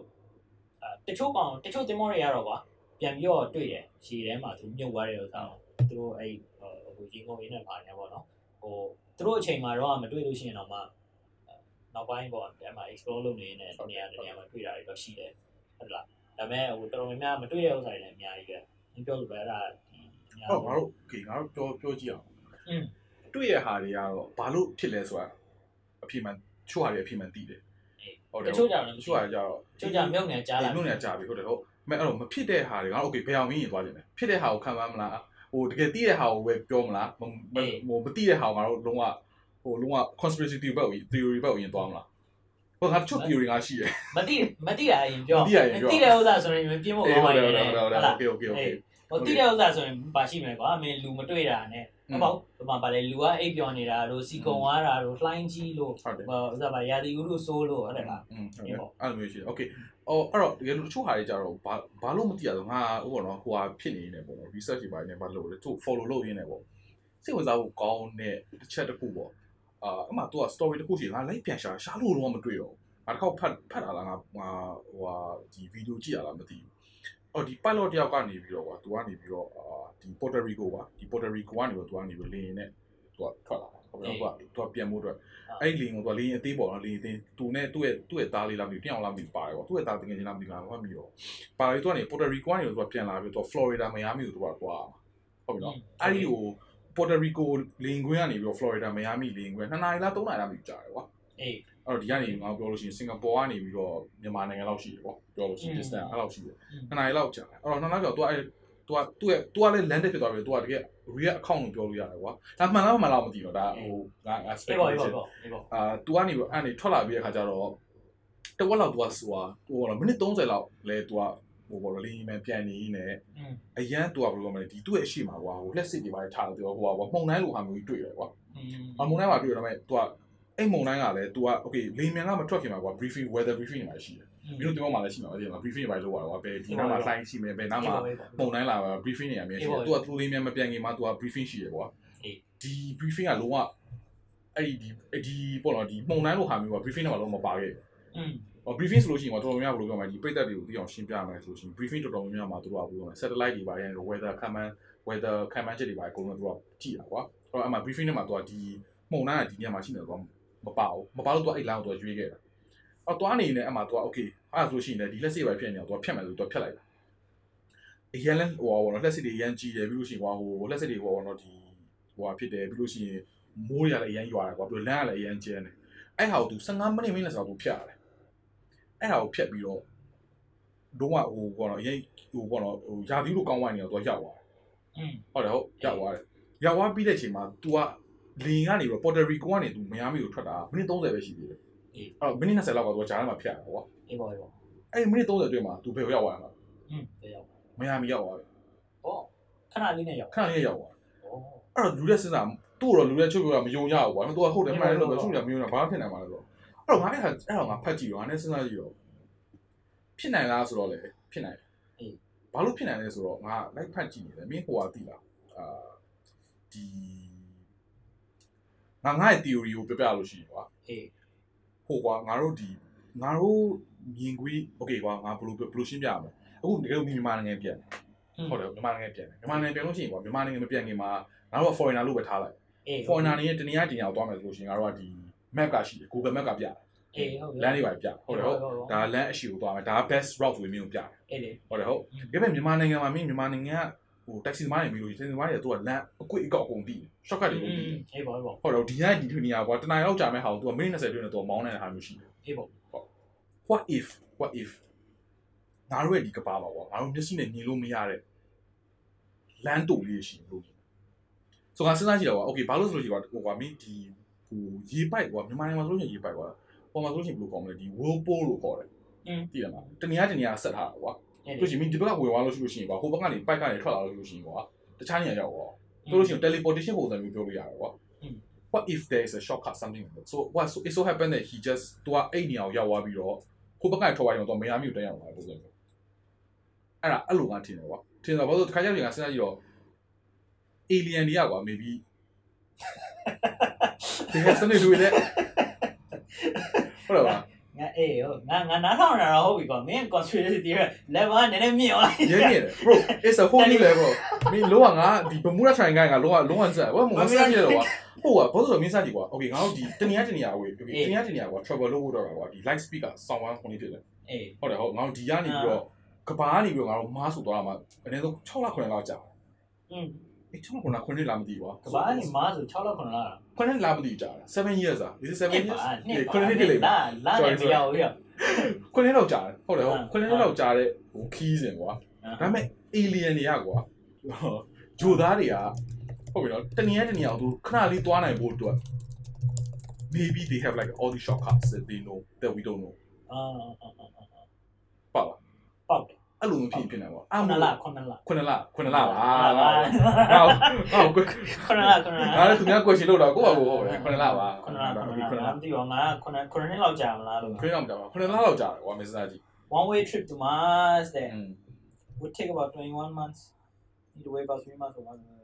အာတချို့ကောင်တချို့တင်မောတွေကတော့ကွာ ပြန်ပြီးတော့တွေ့တယ်ရှည်ထဲမှာသူမြုပ်သွားတဲ့ဥစ္စာကိုသူတို့အဲ့ဟိုရေငုံရင်းနဲ့ပါနေပါတော့ဟိုသူတို့အချိန်မှာတော့မတွေ့လို့ရှိရင်တော့မှနောက်ပိုင်းပေါ့အဲ့မှာ explore လုပ်နေတဲ့နေရာတနေရာမှာတွေ့တာတွေတော့ရှိတယ်ဟုတ်လားဒါပေမဲ့ဟိုတော်တော်များများမတွေ့တဲ့ဥစ္စာတွေလည်းအများကြီးပဲညပြောလို့ပဲအဲ့ဒါဒီအများဟုတ်ငါတို့ကေငါတို့ပြောပြောကြည့်အောင်อืมတွေ့ရတဲ့ဟာတွေကတော့ဘာလို့ဖြစ်လဲဆိုတာအဖြစ်မှန်ချို့ဟာတွေအဖြစ်မှန်သိတယ်ဟုတ်တယ်ချို့ကြတယ်ချို့ဟာကြတော့ချို့ကြမြုပ်နေကြားလာမြုပ်နေကြားပြီဟုတ်တယ်ဟုတ် မဲအဲ့တော့မဖြစ်တဲ့ဟာတွေကတော့ okay ဖျောင်ရင်းရင်သွားကြတယ်ဖြစ်တဲ့ဟာကိုခံမမလားဟိုတကယ်သိတဲ့ဟာကိုပဲပြောမလားဟိုမသိတဲ့ဟာကိုငါတို့လုံးဝဟိုလုံးဝ conspiracy theory ဘက်ကို theory ဘက်ကိုရင်သွားမလားဘာသာချုပ် theory ကရှိတယ်မသိမသိတာရင်ပြောမသိတာရင်ပြောသိတဲ့ဥစ္စာဆိုရင်ပြင်ဖို့ကောင်းပါတယ်ဟုတ်လား okay okay okay ဟိုသိတဲ့ဥစ္စာဆိုရင်ပါရှိမယ်ကွာမင်းလူမတွေ့တာနဲ့ อืม ဟုတ်ပါဘူးဟိုမှာဗာလေလူကအိပ်ပျော်နေတာလို့စီကုံသွားတာလို့လှိုင်းကြီးလို့ ဟုတ်တယ် ဟိုဥစ္စာဗာရာသီဥတုဆိုးလို့ဟုတ်တယ်လား อืมဟုတ်တယ်အဲ့လိုမျိုးရှိတယ်โอเคအော်အဲ့တော့တကယ်လို့တချို့ဟာတွေကြတော့ဘာဘာလို့မသိရတော့ငါဟိုပေါ့နော်ဟိုဟာဖြစ်နေနေပေါ့နော် research တွေပိုင်းနဲ့ဘာလို့လဲသူ follow လုပ်ရင်းနေပေါ့စိတ်ဝင်စားဖို့ကောင်းတဲ့တစ်ချက်တစ်ခုပေါ့အာအမှ तू က story တစ်ခုရှိငါလိုက်ပြန်ရှာရှာလို့တော့မတွေ့တော့ငါတစ်ခေါက်ဖတ်ဖတ်လာလားငါဟိုဟာဒီ video ကြည့်ရလားမသိဘူး အော်ဒီ pilot တယောက်ကနေပြီးတော့ကွာသူကနေပြီးတော့အာဒီ Puerto Rico ကွာဒီ Puerto Rico ကနေပြီးတော့သူကနေပြီးလေရင်နဲ့သူကထွက်လာတာဟုတ်ပြီကွာသူကပြန်မို့အတွက်အဲ့လေရင်ကိုသူကလေရင်အသေးပေါ့နော်လေရင်အသေးသူနဲ့သူ့ရဲ့သူ့ရဲ့သားလေးလားမသိဘူးတယောက်လားမသိဘူးပါတယ်ကွာသူ့ရဲ့သားတကယ်ချင်းလားမသိလားမမှတ်မိတော့ပါလေသူကနေ Puerto Rico ကနေသူကပြန်လာပြီးတော့ Florida Miami ကိုသူကသွားဟုတ်ပြီနော်အဲ့ဒီဟို Puerto Rico လေရင်ခွင်းကနေပြီးတော့ Florida Miami လေရင်ခွင်း2နာရီလား3နာရီလားမသိဘူးကြာတယ်ကွာအေး အဲ့တော့ဒီကနေငါပြောလို့ရှိရင်စင်ကာပူကနေပြီးတော့မြန်မာနိုင်ငံလောက်ရှိတယ်ပေါ့ပြောလို့ရှိရင် distance အဲ့လောက်ရှိတယ်နှစ်နာရီလောက်ကြာတယ်အဲ့တော့နှစ်နာရီကျော် तू အဲ့ तू က तू ရဲ့ तू ကလည်း landed ဖြစ်သွားပြီ तू ကတကယ် real account လို့ပြောလို့ရတယ်ကွာဒါမှန်လားမှန်လားမသိတော့ဒါဟိုငါ aspect ပေါ့ပေါ့ပေါ့အာ तू ကနေပြီးအဲ့နေထွက်လာပြီးတဲ့ခါကျတော့တဝက်လောက် तू ကဆိုတာဟိုမိနစ်30လောက်လဲ तू ကဟိုဘောလင်းမယ်ပြန်နေနေအရန်တူကဘယ်လိုမှမလဲဒီသူ့ရဲ့ရှေ့မှာကွာဟိုလက်စစ်တွေပါထားတယ်သူကဟိုကွာမှုန်တိုင်းလိုဟာမျိုးကြီးတွေ့တယ်ကွာအမှုန်တိုင်းမှာတွေ့ရတော့မဲ့သူက အဲ့မှုန်တိုင်းကလည်း तू က okay လင်းမြန်ကမထွက်ခင်မှာကွာ briefing weather briefing တွေမှာရှိတယ်ပြီးတော့ဒီဘက်မှာလည်းရှိမှာအဲ့ဒီမှာ briefing တွေပါလို့ကွာကွာဘယ်ဒီနားမှာ line ရှိမယ်ဘယ်နားမှာမှုန်တိုင်းလာ briefing တွေအများကြီးရှိတယ် तू ကသူလင်းမြန်မပြန်ခင်မှာ तू က briefing ရှိတယ်ကွာဒီ briefing ကလုံးဝအဲ့ဒီဒီပေါ့နော်ဒီမှုန်တိုင်းလိုဟာမျိုးက briefing တွေမှာလုံးမပါခဲ့ဘူး อืม ဟော briefing ဆိုလို့ရှိရင်တော့တော်တော်များများဘယ်လိုပြောမလဲဒီပြည်သက်တွေကိုသိအောင်ရှင်းပြမယ်ဆိုလို့ရှိရင် briefing တော်တော်များများမှာတို့ကဘယ်လိုပြောမလဲ satellite တွေပါရင် weather command weather command ချက်တွေပါအကုန်လုံးတို့ကကြည့်တာကွာဟောအမှ briefing ထဲမှာတို့ကဒီမှုန်နာကဒီနေရာမှာရှိနေတော့ မပါဘူးမပါလို့သူအဲ့ line ကိုသူရွေးခဲ့တာအော်သွားနေနေအဲ့မှာသူက okay ဟာဆိုရှင်လည်းဒီလက်စစ်ပဲဖြစ်နေအောင်သူကဖြတ်မယ်ဆိုသူကဖြတ်လိုက်တာအရန်ဟိုဘောနော်လက်စစ်တွေရန်ကြီးတယ်ပြီးလို့ရှိရင်ဟိုလက်စစ်တွေဟိုဘောနော်ဒီဟိုဖြစ်တယ်ပြီးလို့ရှိရင်မိုးရလည်းအရန်ရွာတာကွာပြီးတော့လမ်းကလည်းအရန်ကျဲနေအဲ့ဟာကိုသူ15မိနစ်မိနစ်လောက်ဆိုသူဖြတ်ရတယ်အဲ့ဟာကိုဖြတ်ပြီးတော့လုံးဝဟိုဘောနော်ရိတ်ဟိုဘောနော်ဟိုယာသီးလိုကောင်းဝိုင်းနေတော့သူရောက်သွားတယ်ဟုတ်တယ်ဟုတ်ရောက်သွားတယ်ရောက်သွားပြီးတဲ့အချိန်မှာ तू က လင်ကနေပြီးပေါ်တရီကိုကနေသူမယားမီကိုထွက်တာမိနစ်30ပဲရှိသေးတယ်အေးအဲ့မိနစ်20လောက်ကသူကဂျာထဲမှာဖျက်တာကွာအေးပါပါအဲ့မိနစ်30အတွင်းမှာသူဘယ်ရောက်သွားရမှာဟင်းဘယ်ရောက်မယားမီရောက်သွားပြီဟောခဏလေးနဲ့ရောက်ခဏလေးရောက်သွားဩအဲ့တော့လူလက်စဉ်းစားသူ့တော့လူလက်ချုပ်ပြောတာမယုံရဘူးကွာသူကဟုတ်တယ်မှန်တယ်လို့ပဲသူ့ကမယုံတာဘာဖြစ်နိုင်မှာလဲဆိုတော့အဲ့တော့ငါအဲ့ဟာအဲ့တော့ငါဖတ်ကြည့်ရောငါနဲ့စဉ်းစားကြည့်ရောဖြစ်နိုင်လားဆိုတော့လေဖြစ်နိုင်တယ်အေးဘာလို့ဖြစ်နိုင်လဲဆိုတော့ငါ live ဖတ်ကြည့်နေတယ်မင်းဟိုဟာသိလားအာဒီ ငါငါ့ရဲ့ theory ကိုပြောပြလို့ရှိရင်ကွာအေးဟိုကွာငါတို့ဒီငါတို့မြင်ကွေး okay ကွာငါဘယ်လိုဘယ်လိုရှင်းပြရမလဲအခုတကယ်လို့မြန်မာနိုင်ငံပြန်ဟုတ်တယ်မြန်မာနိုင်ငံပြန်မြန်မာနိုင်ငံပြန်လို့ရှိရင်ကွာမြန်မာနိုင်ငံမပြန်ခင်မှာငါတို့က foreigner လို့ပဲထားလိုက်အေး foreigner တွေရဲ့တနည်းအားတင်ရအောင်သွားမယ်ဆိုလို့ရှိရင်ငါတို့ကဒီ map ကရှိတယ် Google map ကပြတယ်အေးဟုတ်လမ်းတွေပါပြဟုတ်တယ်ဟုတ်ဒါလမ်းအရှိကိုသွားမယ်ဒါ best route ဆိုပြီးမျိုးပြတယ်အေးလေဟုတ်တယ်ဟုတ်ဒါပေမဲ့မြန်မာနိုင်ငံမှာမင်းမြန်မာနိုင်ငံက ဟို taxi သမားတွေမေးလို့ taxi သမားတွေကသူကလမ်းအကွေ့အကောက်အကုန်သိတယ် shortcut တွေအကုန်သိတယ်အေးပါအေးပါဟုတ်တော့ဒီကဒီလိုနေရာကွာတနင်္လာရောက်ကြမဲ့ဟာကိုသူကမိနစ်20တွင်းနဲ့သူကမောင်းနေတဲ့ဟာမျိုးရှိတယ်အေးပါဟုတ် what if what if ငါတို့ရဲ့ဒီကပါပါကွာငါတို့မျက်စိနဲ့မြင်လို့မရတဲ့လမ်းတူလေးရှိလို့ဆိုတော့စဉ်းစားကြည့်တော့ကွာ okay ဘာလို့ဆိုလို့ရှိကွာဟိုကွာမင်းဒီဟိုရေပိုက်ကွာမြန်မာနိုင်ငံမှာဆိုလို့ရှိရင်ရေပိုက်ကွာပေါ်မှာဆိုလို့ရှိရင်ဘယ်လိုခေါ်မလဲဒီ whirlpool လို့ခေါ်တယ်อืมသိတယ်မလားတနည်းတနည်းဆက်ထားတာကွာ တို့ရှိရင်ဒီဘက်ကဝင်သွားလို့ရှိလို့ရှိရင်ကွာဟိုဘက်ကနေပိုက်ကနေထွက်လာလို့ရှိလို့ရှိရင်ကွာတခြားနေရာရောက်ကွာတို့လို့ရှိရင် teleportation ပုံစံမျိုးပြောလို့ရတယ်ကွာ what if there is a shortcut something like that so what so it so happened that he just သူကအဲ့နေရာကိုရောက်သွားပြီးတော့ဟိုဘက်ကနေထွက်သွားရင်တော့မယားမျိုးတန်းရောက်လာပုံစံမျိုးအဲ့ဒါအဲ့လိုကထင်တယ်ကွာထင်တယ်ဘာလို့တခါကျရင်ကစဉ်းစားကြည့်တော့ alien တွေကကွာ maybe they have something to do with it ဟုတ်လား ငါအေးဟုတ်ငါငါနားထောင်တာတော့ဟုတ်ပြီကွာမင်း conspiracy theory level ကနည်းနည်းမြင့်သွားရဲမြင့်တယ် bro it's a whole new level မင်းလောကငါဒီ Bermuda Triangle ကလောကလုံးဝစက်ဘာမှမစမ်းရတော့ကွာဟုတ်ကွာဘာလို့လဲမင်းစကြည့်ကွာ okay ငါတို့ဒီတနည်းတနည်းဝေး okay တနည်းတနည်းကွာ travel လုပ်ဖို့တော့ကွာဒီ light speed က sound 1 point ဖြစ်တယ်အေးဟုတ်တယ်ဟုတ်ငါတို့ဒီကနေပြီးတော့ကဘာကနေပြီးတော့ငါတို့မားဆိုသွားတာမှအနည်းဆုံး6လ9လလောက်ကြာတယ်อืม အေး6လ9လ9လလားမသိဘူးကွာကဘာနေမားဆို6လောက်9လောက်9လလားမသိဘူးကြာတယ်7 years อ่ะ is it 7 years နှစ်9နှစ်ဖြစ်လိမ့်မယ်လာလာနေမရဘူးရ9လလောက်ကြာတယ်ဟုတ်တယ်ဟုတ်အာ9လလောက်ကြာတဲ့ဟိုခီးစဉ်ကွာဒါပေမဲ့ alien တွေကကွာဂျိုသားတွေကဟုတ်ပြီနော်တနည်းတနည်းအောင်သူခဏလေးသွားနိုင်ဖို့အတွက် maybe they have like all these shortcuts that they know that we don't know အာပါလားပေါက်တယ် အဲ့လိုမဖြစ်ဖြစ်နေပါဘူး9လ9လ9လ9လပါဟုတ်ဟုတ်9လ9လငါလည်းသူများ question လို့တော့ကိုယ့်ဘာကိုဟုတ်ပဲ9လပါ9လ9လမသိပါဘူးငါ9 9နှစ်လောက်ကြာမလားလို့9လောက်ကြာပါ9လလောက်ကြာတယ်ကွာ message ကြီး one way trip to Mars တဲ့ would take about 21 months need to wait about 3 months or 1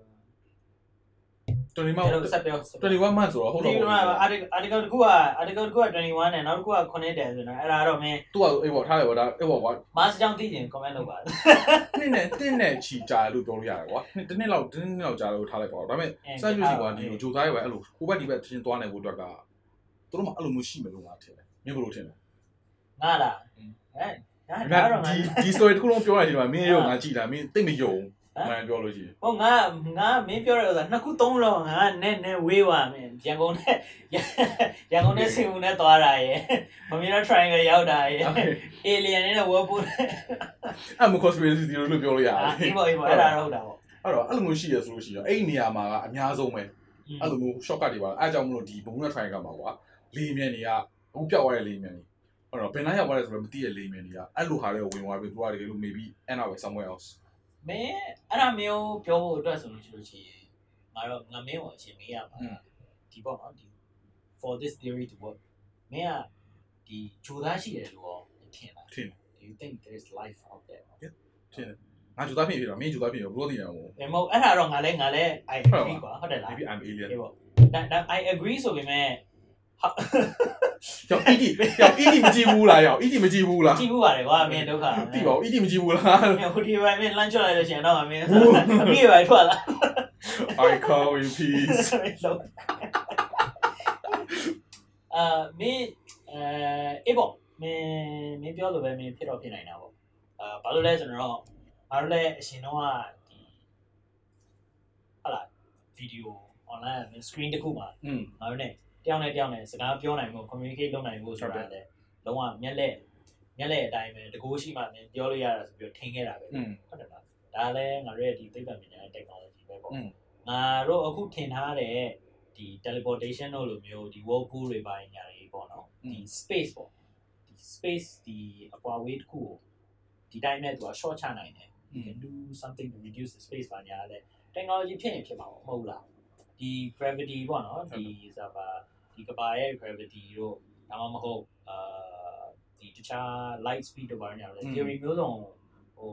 21 month ဆက်ပြော21 month ဆိုတော့ဟုတ်တော့ဒီမှာ article article တစ်ခုက article တစ်ခုက21နဲ့နောက်တစ်ခုက9တဲ့ဆိုတော့အဲ့ဒါတော့မင်းသူ့ကအေးပေါ့ထားလိုက်ပေါ့ဒါအေးပေါ့ကွာ master ကြောင့်သိရင် comment လုပ်ပါနှစ်နဲ့တင်းနဲ့ချီကြာလို့ပြောလို့ရတယ်ကွာတစ်နှစ်လောက်တစ်နှစ်လောက်ကြာလို့ထားလိုက်ပေါ့ဒါပေမဲ့စက်ရွှေစီကွာဒီလိုဂျိုသားရဲ့ပဲအဲ့လိုကိုဘက်ဒီဘက်ချင်းသွားနေဖို့အတွက်ကသူတို့မှအဲ့လိုမျိုးရှိမယ်လို့ငါထင်တယ်မင်းဘယ်လိုထင်လဲငါလားဟဲ့ဒါတော့ဒီဒီ story တစ်ခုလုံးပြောရတဲ့အချိန်မှာမင်းရုံငါကြည်တာမင်းသိမယုံ မှန်ပြောလို့ရှိရင်ဟိုငါငါမင်းပြောရတာနှစ်ခုသုံးလောက်ငါနဲ့နဲ့ဝေးပါမင်းရန်ကုန်နဲ့ရန်ကုန်နဲ့စင်ဦးနဲ့သွားတာရယ်မမီနာ triangle ရောက်တာရယ် alien နဲ့ whirlpool အဲ့မ conspiracy theory လို့ပြောလို့ရတယ်အေးပေါ့အေးပေါ့အဲ့ဒါတော့ဟုတ်တာပေါ့အဲ့တော့အဲ့လိုမျိုးရှိရဆိုလို့ရှိရင်အဲ့ဒီနေရာမှာကအများဆုံးပဲအဲ့လိုမျိုး shortcut တွေပါအဲ့ကြောင့်မလို့ဒီ Bermuda Triangle မှာကွာလေမြန်တွေကအခုပြောက်သွားတဲ့လေမြန်တွေအဲ့တော့ဘယ်နှရောက်သွားလဲဆိုတော့မသိတဲ့လေမြန်တွေကအဲ့လိုဟာတွေကိုဝင်သွားပြီးသူကတကယ်လို့ maybe end up with somewhere else မင်းအဲ့ဒါမျိုးပြောဖို့အတွက်ဆိုလို့ရှိလို့ရှိရင်ငါတော့ငါမင်းကိုအရှင်မေးရမှာဒီပေါ့နော်ဒီ for this theory to work မင်းကဒီဂျိုသားရှိတယ်လို့ရောထင်လားထင်တယ် do you think there is life out there ထင်တယ်ငါဂျူသားဖြစ်ဖြစ်တော့မင်းဂျူသားဖြစ်တော့ဘလို့သိနေအောင်ဘယ်မဟုတ်အဲ့ဒါတော့ငါလည်းငါလည်း I agree ကွာဟုတ်တယ်လား maybe I'm alien ဒီပေါ့ဒါဒါ I agree ဆိုပေမဲ့ ဟာ ကြောက် ED ကြောက် ED မကြည့်ဘူးလားကြောက် ED မကြည့်ဘူးလား ကြည့်ဘူးပါတယ်ကွာမင်းဒုက္ခ သိပါဦး ED မကြည့်ဘူးလား မင်းဟိုဒီဘက်မင်းလမ်းချလိုက်လို့ရှိရင်တော့မင်းအမိရပါထွက်လာ I call you peace လုံးအာမင်းအဲအေးပေါ့မင်းမင်းပြောလို့ပဲမင်းဖြစ်တော့ဖြစ်နိုင်တာပေါ့အာဘာလို့လဲဆိုတော့ငါတို့လည်းအရှင်တော့ကဒီဟာလာဗီဒီယို online screen တစ်ခုမှာ อืม ငါတို့ ਨੇ တယောက်နဲ့တယောက်နဲ့စကားပြောနိုင်မှု communicate လုပ်နိုင်မှုဆိုတာလည်းလုံးဝမျက်လက်မျက်လက်အတိုင်းပဲတကူရှိမှလည်းပြောလို့ရတာဆိုပြီးတော့ထင်ခဲ့တာပဲဟုတ်တယ်လားဒါလည်းငါတို့ရဲ့ဒီသိပ္ပံပညာရဲ့ technology ပဲပေါ့ငါတို့အခုထင်ထားတဲ့ဒီ teleportation တို့လိုမျိုးဒီ whirlpool တွေပိုင်းညာတွေပေါ့နော်ဒီ space ပေါ့ဒီ space ဒီအကွာဝေးတစ်ခုကိုဒီတိုင်းနဲ့သူက short ချနိုင်တယ် you can do something to reduce the space ပိုင်းညာလည်း technology ဖြစ်ရင်ဖြစ်မှာမဟုတ်လားဒီ gravity ပေါ့နော်ဒီဆိုတာ ဒီကဘာရဲ့ gravity တို့ဒါမှမဟုတ်အာဒီတခြား light speed တို့ဘာညာလဲ theory မျိုးစုံဟို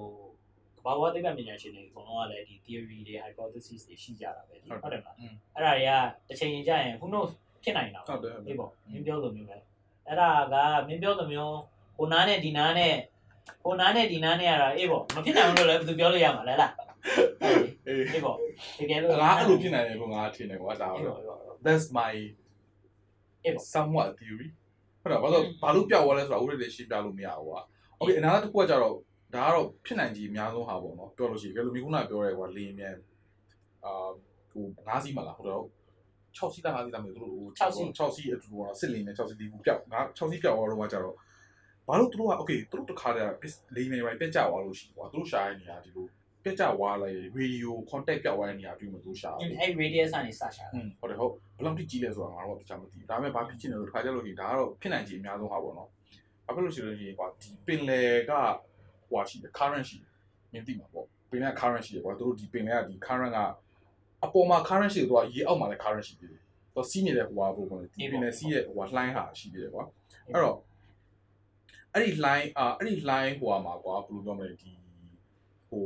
ကဘာဝသိပ္ပံပညာရှင်တွေအကုန်လုံးကလည်းဒီ theory တွေ hypothesis တွေရှိကြတာပဲဟုတ်တယ်မလားอืมအဲ့ဒါတွေကတစ်ချိန်ရင်ကြာရင် who knows ဖြစ်နိုင်တာဟုတ်တယ်ဟုတ်တယ်အေးပေါ့မင်းပြောလိုမျိုးပဲအဲ့ဒါကမင်းပြောလိုမျိုးဟိုနားနဲ့ဒီနားနဲ့ဟိုနားနဲ့ဒီနားနဲ့ကတော့အေးပေါ့မဖြစ်နိုင်ဘူးလို့လည်းဘယ်သူပြောလို့ရမှာလဲလားအေးအေးပေါ့တကယ်လို့ငါအဲ့လိုဖြစ်နိုင်တယ်ကိုငါထင်တယ်ကွာဒါအေးတော့ပေါ့အေးပေါ့ that's my အေးပေါ့ somewhat theory ဟုတ်တယ်ဘာလို့ဘာလို့ပြောက်သွားလဲဆိုတာဥပဒေတွေရှင်းပြလို့မရဘူးကွာ okay အနာတစ်ခုကကြတော့ဒါကတော့ဖြစ်နိုင်ကြီးအများဆုံးဟာပေါ့နော်ပြောလို့ရှိရင်ကဲလို့မိခုနပြောရဲကွာလေရင်မြန်အာဟို၅စီးမလားဟုတ်တော့6စီးတာ5စီးတာမျိုးတို့ဟို6စီးအတူတော့စစ်လင်းနဲ့6စီးဒီဘူးပြောက်ငါ6စီးပြောက်သွားတော့ကကြတော့ဘာလို့တို့က okay တို့တခါတည်းလေရင်မြန်ပြက်ကြသွားလို့ရှိကွာတို့ရှာရနေတာဒီလို ပြက်ကြသွားလိုက် radio contact ပြောက်သွားတဲ့နေရာတွေ့မှတို့ရှာတယ်အဲ့ radius ကနေစရှာอืมဟုတ်တယ်ဟုတ်ဘယ်လောက်ထိကြီးလဲဆိုတာငါတို့ကတခြားမသိဘူးဒါပေမဲ့ဘာဖြစ်ချင်လဲဆိုတော့တစ်ခါကျလို့ရှိရင်ဒါကတော့ဖြစ်နိုင်ခြေအများဆုံးဟာပေါ့နော်ဘာဖြစ်လို့ရှိလို့ရှိရင်ကွာဒီပင်လယ်ကဟွာရှိတယ် current ရှိတယ်မင်းသိမှာပေါ့ပင်လယ်က current ရှိတယ်ကွာသူတို့ဒီပင်လယ်ကဒီ current ကအပေါ်မှာ current ရှိတယ်သူကရေအောက်မှာလည်း current ရှိတယ်သူစီးနေတဲ့ဟွာပုံပေါ့ဒီပင်လယ်စီးရဲ့ဟွာလှိုင်းဟာရှိတယ်ကွာအဲ့တော့အဲ့ဒီ line အာအဲ့ဒီ line ဟွာမှာကွာဘယ်လိုပြောမလဲဒီဟို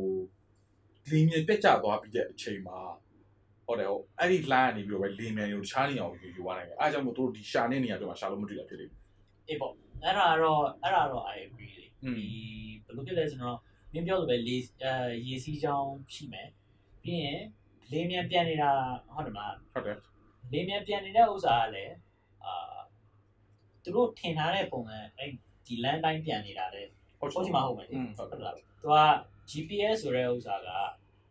လင်းမြေပြက်ကျသွားပြီးတဲ့အချိန်မှာဟုတ်တယ်ဟုတ်အဲ့ဒီ line ကနေပြီးတော့ပဲလင်းမြေကိုတခြားနေရာကိုယူယူသွားနိုင်တယ်အားကြောင့်မို့သူတို့ဒီရှာနေနေရာပြောမှာရှာလို့မတွေ့တာဖြစ်လိမ့်မယ်အေးပေါ့အဲ့ဒါတော့အဲ့ဒါတော့ I agree လေဒီဘယ်လိုဖြစ်လဲဆိုတော့မင်းပြောလို့ပဲလေအဲရေစီးချောင်းရှိမယ်ပြီးရင်လင်းမြန်ပြန်နေတာဟုတ်တယ်မလားဟုတ်တယ်လင်းမြန်ပြန်နေတဲ့ဥစ္စာကလည်းအာသူတို့ထင်ထားတဲ့ပုံစံအဲ့ဒီလမ်းတိုင်းပြန်နေတာလေဟုတ်ချင်မှာဟုတ်မယ်ဟုတ်ကဲ့သူက GPS ဆိုတဲ့ဥစ္စာက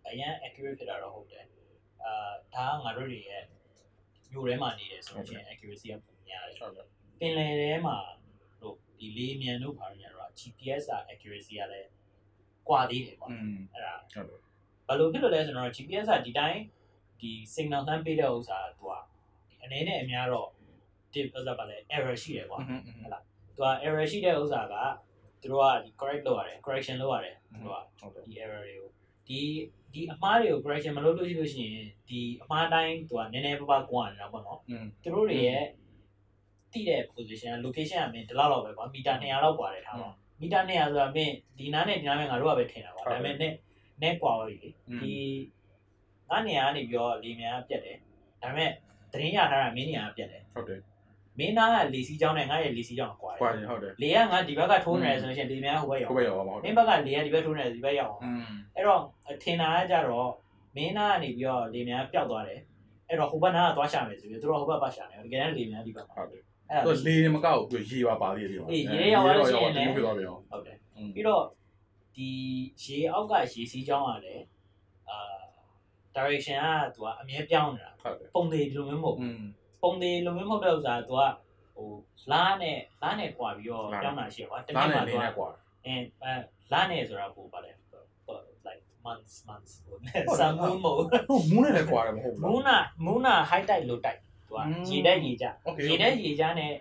အရင် accurate ဖြစ်တာတော့ဟုတ်တယ်အာဒါကငါတို့တွေရဲ့မျိုးထဲမှာနေတယ်ဆိုတော့ accuracy ကပုံများတယ်ဟုတ်တယ်ပင်လယ်ထဲမှာတို့ဒီလေးမြန်တို့ဘာညာတော့ GPS က accuracy ကလည်းကွာသေးတယ်ပေါ့အဲ့ဒါဟုတ်တယ်ဘယ်လိုဖြစ်လို့လဲဆိုတော့ GPS ကဒီတိုင်းဒီ signal လှမ်းပေးတဲ့ဥစ္စာကသူကအနေနဲ့အများတော့ tip ဥစ္စာပါလဲ error ရှိတယ်ပေါ့ဟုတ်လားသူက error ရှိတဲ့ဥစ္စာက သူတို့ကဒီ correct လုပ်ရတယ် correction လုပ်ရတယ်သူတို့ကဟုတ်တယ်ဒီ error တွေကိုဒီဒီအမှားတွေကို correction မလုပ်လို့ရှိလို့ရှိရင်ဒီအမှားတိုင်းသူကနည်းနည်းပါးပါးကွာနေတာပေါ့နော်อืมသူတို့တွေရဲ့တိတဲ့ position location ကမင်းဒီလောက်လောက်ပဲကွာမီတာ200လောက်ကွာတယ်ထားပါမီတာ200ဆိုတာမင်းဒီနားနဲ့ဒီနားနဲ့ငါတို့ကပဲထင်တာပါဒါပေမဲ့နဲ့နဲ့ကွာပါပြီလေဒီငါနေရာကနေပြီးတော့လေမြန်ကပြတ်တယ်ဒါပေမဲ့သတင်းရထားတာမင်းနေရာကပြတ်တယ်ဟုတ်တယ် မင်းသားကလေစီးကြောင်းနဲ့ငါရဲ့လေစီးကြောင်းကွာတယ်ကွာတယ်ဟုတ်တယ်လေကငါဒီဘက်ကထိုးနေတယ်ဆိုလို့ရှိရင်လေများဟိုဘက်ရောက်ဟိုဘက်ရောက်ပါမဟုတ်မင်းဘက်ကလေကဒီဘက်ထိုးနေတယ်ဒီဘက်ရောက်အောင်အဲ့တော့ထင်တာကကြတော့မင်းသားကနေပြီးတော့လေများပျောက်သွားတယ်အဲ့တော့ဟိုဘက်နားကသွားရှာမယ်ဆိုပြီးသူတို့ဟိုဘက်ပါရှာတယ်တကယ်တမ်းလေများဒီဘက်ဟုတ်တယ်အဲ့တော့လေမကောက်ဘူးရေပါပါသေးတယ်ဒီရေရောက်ရလို့ရှိရင်လည်းဟုတ်တယ်ပြီးတော့ဒီရေအောက်ကရေစီးကြောင်းကလည်းအာ direction ကသူကအမြဲပြောင်းနေတာပုံသေးဒီလိုမျိုးမဟုတ်ဘူး ပုံသေးလိုမျိုးမဟုတ်တဲ့ဥစ္စာကသူကဟိုလားနဲ့လားနဲ့ကွာပြီးတော့တောင်းတာရှိပါတကယ်မှာသူကအင်းလားနဲ့ဆိုတာပို့ပါလေ like months months ဆမ်မူမို့မူးနဲ့လည်းကွာတယ်မဟုတ်ဘူးမူးနာမူးနာ high tide low tide သူကရေတက်ရေကြရေတက်ရေကြနဲ့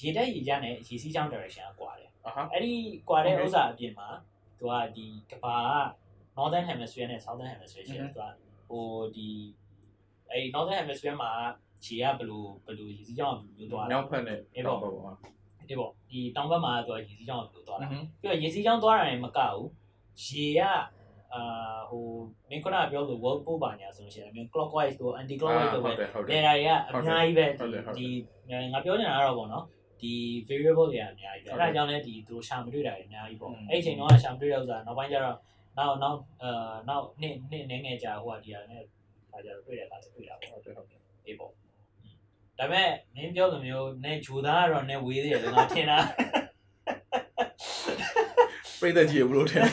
ရေတက်ရေကြနဲ့ရေစီးချောင်း direction ကကွာတယ်အဲ့ဒီကွာတဲ့ဥစ္စာအပြင်မှာသူကဒီကဘာက northern hemisphere နဲ့ southern hemisphere ရှိတယ်သူကဟိုဒီအဲ့ northern hemisphere မှာ ခြေကဘလို့ဘလို့ရေစီးကြောင်းကဘလို့မျိုးသွားတာနောက်ဖက်နဲ့အဲ့တော့ပေါ့ပေါ့ဒီပေါ့ဒီတောင်ဘက်မှာသူကရေစီးကြောင်းကဘလို့သွားတာပြီးတော့ရေစီးကြောင်းသွားတာလည်းမကဘူးရေကအာဟိုမင်းခုနကပြောလို့ world pool ပါညာဆိုလို့ရှိရင်မျိုး clockwise တို့ anti clockwise တို့ပဲနေရာတွေကအများကြီးပဲဒီငါပြောနေတာကတော့ပေါ့နော်ဒီ variable တွေကအများကြီးပဲအဲဒါကြောင့်လည်းဒီသူတို့ရှာမတွေ့တာတွေအများကြီးပေါ့အဲ့ဒီချိန်တော့ရှာမတွေ့ရဥစားနောက်ပိုင်းကျတော့နောက်နောက်အာနောက်နှစ်နှစ်နည်းငယ်ကြာဟိုကဒီဟာနဲ့ခါကြတော့တွေ့တဲ့အခါတွေ့တာပေါ့ဟုတ်တယ်ဟုတ်တယ်အေးပေါ့ ဒါပေမဲ့မင်းပြောလိုမျိုးနဲ့ဂျိုသားကတော့နဲ့ဝေးသေးတယ်လို့ငါထင်တာပြိတ္တကြီးဘယ်လိုထင်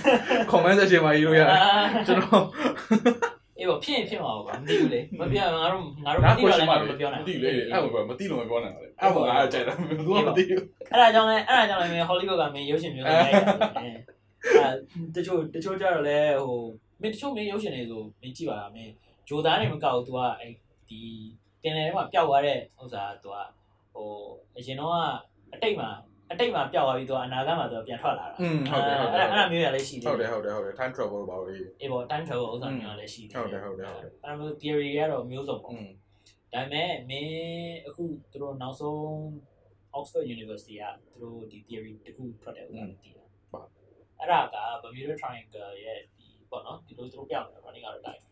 comment section မှာရေးလို့ရတယ်ကျွန်တော်အေးအေးပေါ့ဖြစ်ရင်ဖြစ်မှာပေါ့မသိဘူးလေမပြောငါတို့ငါတို့မဒါသိကွတော့ရှလည်းင်းငါပါတို့မပြောနိုင်မသိလေအဲ့ဘာမသိလို့မပြောနိုင်ပါလေအဲ့ဘာငါကြိုက်တာသူကမသိဘူးအဲ့ဒါကြောင့်လည်းအဲ့ဒါကြောင့်လည်းမင်းဟောလိဝုဒ်ကမင်းရုပ်ရှင်မျိုးတွေရိုက်တာအဲတချို့တချို့ကြတော့လည်းဟိုမင်းတချို့မင်းရုပ်ရှင်တွေဆိုမင်းကြည့်ပါလားမင်းဂျိုသားတွေမကောက်ဘူး तू ကအဲ့ဒီ ပင်လယ်ထဲမှာပျောက်သွားတဲ့ဥစ္စာကသူကဟိုအရင်တော့အတိတ်မှာအတိတ်မှာပျောက်သွားပြီးသူကအနာဂတ်မှာသူပြန်ထွက်လာတာอืมဟုတ်တယ်ဟုတ်တယ်အဲ့ဒါမျိုးရလည်းရှိတယ်ဟုတ်တယ်ဟုတ်တယ်ဟုတ်တယ် time travel လို့ပါလို့ရေးအေးပေါ့ time travel ဥစ္စာမျိုးလည်းရှိတယ်ဟုတ်တယ်ဟုတ်တယ်ဟုတ်တယ်အဲ့ဒါမျိုး theory တွေကတော့မျိုးစုံပေါ့อืมဒါပေမဲ့မင်းအခုသူတို့နောက်ဆုံး Oxford University ကသူတို့ဒီ theory တခုထွက်တယ်ဥစ္စာတည်တာအဲ့ဒါက Bermuda Triangle ရဲ့ဒီပေါ့နော်ဒီလိုသူတို့ပြောင်းတယ်ဘာလို့ကတော့ time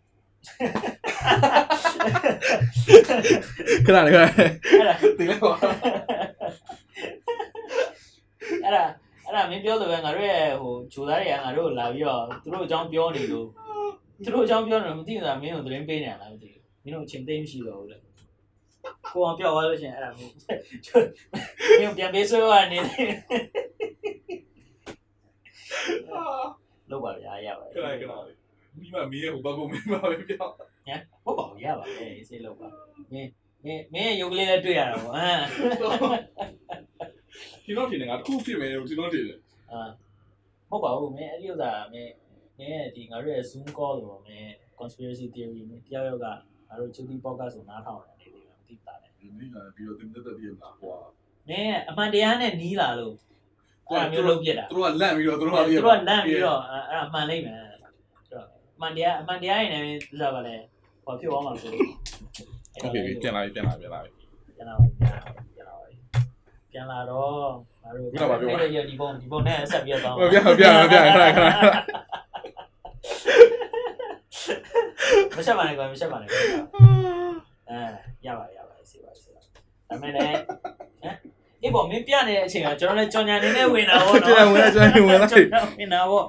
ခဏလေးခဏအဲ့ဒါဒီလေးပါအဲ့ဒါအဲ့ဒါမင်းပြောလို့ပဲငါတို့ရဲ့ဟိုဂျိုသားတွေကငါတို့ကိုလာပြီးတော့သူတို့အကြောင်းပြောနေလို့သူတို့အကြောင်းပြောနေလို့မသိဘူးလားမင်းတို့သတင်းပေးနေရလားမသိဘူးမင်းတို့အချိန်သိမ်းမရှိတော့ဘူးလေကိုအောင်ပြောသွားလို့ရှိရင်အဲ့ဒါမင်းမင်းပြန်ပေးဆွဲရနေတယ်လောက်ပါဗျာရပါခဏခဏ မိမမီးရဲ့ဟိုဘက်ကိုမင်းမပဲပြောဟုတ်ပါဘူးရပါလေစေးလောက်ပါမင်းမင်းမင်းရုပ်ကလေးလည်းတွေ့ရတာပေါ့ဟမ်ဒီတော့ဒီငါတခုဖြစ်မယ်ဒီတော့ဒီအာမဟုတ်ပါဘူးမင်းအဲ့ဒီဥစ္စာမင်းမင်းရဲ့ဒီငါတို့ရဲ့ Zoom call လို့မင်း conspiracy theory မင်းတယောက်ယောက်ကငါတို့ Chuti podcast ကိုနားထောင်နေတယ်လေမသိတာလေဒီနေ့ကပြီးတော့တင်တဲ့တည်းမှာဟွာမင်းအမှန်တရားနဲ့နီးလာလို့အဲ့ဒါမျိုးလုပ်ပြတာသူတို့ကလန့်ပြီးတော့သူတို့ကသူတို့ကလန့်ပြီးတော့အဲ့ဒါမှန်လိမ့်မယ်ဆိုတော့အ မှန်တရားအမှန်တရားရဲ့နာမည်ဆိုတာဗာလဲဟောဖြစ်သွားမှာလို့ဟုတ်ပြီပြန်လာပြီပြန်လာပြန်လာပြီပြန်လာပါပြန်လာပါပြန်လာတော့ငါတို့ပြန်လာပါပြန်လာဒီပုံဒီပုံနဲ့ဆက်ပြတ်သွားပြန်ပြန်ပြန်ခဏခဏမဆက်ပါနဲ့ကွာမဆက်ပါနဲ့ကွာအဲရပါတယ်ရပါတယ်စီပါစီပါဒါမဲ့လည်းဟမ် အေးပေါ့မင်းပြနေတဲ့အချိန်ကကျွန်တော်လည်းကြောင်ညာနေနဲ့ဝင်တာပေါ့နော်ပြန်ဝင်လာပြန်ဝင်လာကျွန်တော်ဝင်တာပေါ့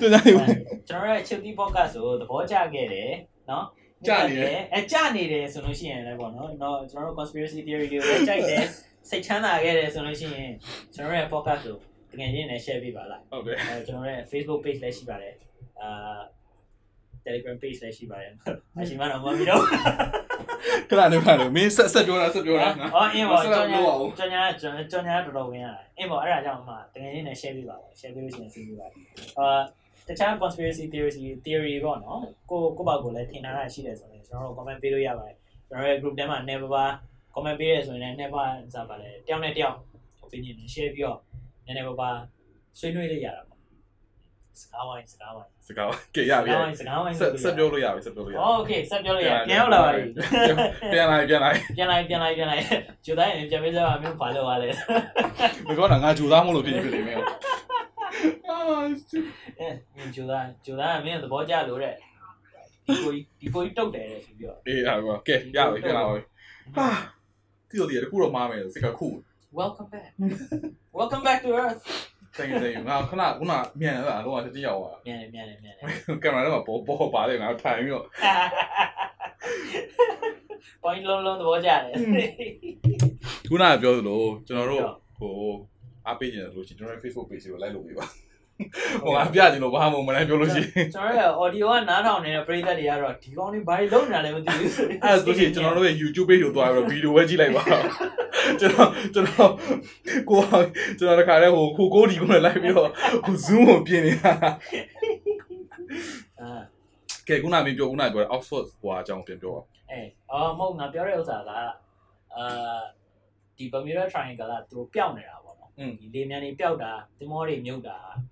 ပြန်လာဝင်ကျွန်တော်ရဲ့ Chilti podcast ကိုသဘောကျခဲ့တယ်နော်ကျနေတယ်အဲကျနေတယ်ဆိုလို့ရှိရင်လည်းပေါ့နော်တော့ကျွန်တော်တို့ conspiracy theory တွေကိုလည်းကြိုက်တယ်စိတ်ချမ်းသာခဲ့တယ်ဆိုလို့ရှိရင်ကျွန်တော်ရဲ့ podcast ကိုတကယ်ချင်းနဲ့ share ပေးပါလားဟုတ်တယ်အဲကျွန်တော်ရဲ့ Facebook page လည်းရှိပါတယ်အာ Telegram page လည်းရှိပါတယ်အရှိမတော့မပြီးတော့ ခဏနေခဏနေမင်းဆက်ဆက်ပြောတာဆက်ပြောတာအော်အင်းပါဆက်ကျွန်ပြောတော်အောင်ကျွန်တော်ကျွန်တော်ကျွန်တော်တော်တော်ဝင်ရတာအင်းပါအဲ့ဒါကြောင့်အမှတကယ်ချင်းနဲ့ share ပေးပါလား share ပေးလို့ရှိရင်စီးပေးပါအာတခြား conspiracy theory theory ပေါ့နော်ကိုကိုပေါ့ကိုလည်းထင်ထားတာရှိတယ်ဆိုရင်ကျွန်တော်တို့ comment ပေးလို့ရပါတယ်ကျွန်တော်ရဲ့ group ထဲမှာ never ပါ comment ပေးရဆိုရင်လည်း never စားပါလေတယောက်နဲ့တယောက် opinion share ပြီးတော့နည်းနည်းပါးပါဆွေးနွေးလို့ရတာပေါ့ စကားဝိုင်းစကားဝိုင်း စကားကဲရ စ ပြီ ကားဝိုင်းစကားဝိုင်း ဆက်ဆက်ပြောလို့ရပြီဆက်ပြောလို့ရ โอเคဆက်ပြောလို့ရပြန်ရောက်လာပါပြီ ပြန်လာပြန်လာ ပြန်လိုက်ပြန်လိုက်ပြန်လိုက်ကျူတိုင်းပြန်ပေးစားပါမျိုးဘာလို့ပါလဲ မပြောတာငါဂျူသားမို့လို့ဖြစ်ဖြစ်နေမယ်အာ အဲကျူတိုင်းကျူတိုင်းကမင်းသဘောကျလို့တဲ့ဒီကိုဒီကိုတုတ်တယ်တဲ့ဆိုပြီးတော့ အေးအဲ့တော့ကဲရပြီပြန်လာပြီဟာဒီလိုဒီတခုတော့မားမယ်စိတ်ကခု welcome back welcome back to earth ဆိုင်ဆိုင်ငါခဏခုနမြန်လာတော့တတိယရောက်မြန်တယ်မြန်တယ်မြန်တယ်ကင်မရာထဲမှာပေါ်ပေါ်ပါတယ်ငါထိုင်ပြီးတော့ point လုံးလုံးသဘောကျတယ်ခုနကပြောသလိုကျွန်တော်တို့ဟိုအားပေးနေတယ်လို့ရှိရင်ကျွန်တော်ရဲ့ Facebook page ကို like လုပ်ပေးပါ ဟိုအပြချင်လို့ဘာမှမနိုင်ပြောလို့ရှိရင်ကျွန်တော်ရဲ့ audio ကနားထောင်နေတဲ့ပရိသတ်တွေကတော့ဒီကောင်းလေးဘာတွေလုံးနေတာလဲမသိဘူးဆိုအဲ့ဒါဆိုရင်ကျွန်တော်တို့ရဲ့ YouTube page ကိုသွားပြီးတော့ဗီဒီယိုပဲကြည့်လိုက်ပါကျွန်တော်ကျွန်တော်ကိုကျွန်တော်တခါတည်းဟိုခိုကိုဒီကိုလည်းလိုက်ပြီးတော့ဟို Zoom ကိုပြင်နေတာအာကဲခုနမင်းပြောခုနပြော Oxford ဟိုအကြောင်းပြန်ပြောပါအဲအော်မဟုတ်ငါပြောတဲ့ဥစ္စာကအာဒီ Bermuda Triangle ကသူတို့ပျောက်နေတာပေါ့နော်อืมဒီလေမြန်တွေပျောက်တာသင်္ဘောတွေမြုပ်တာဒီ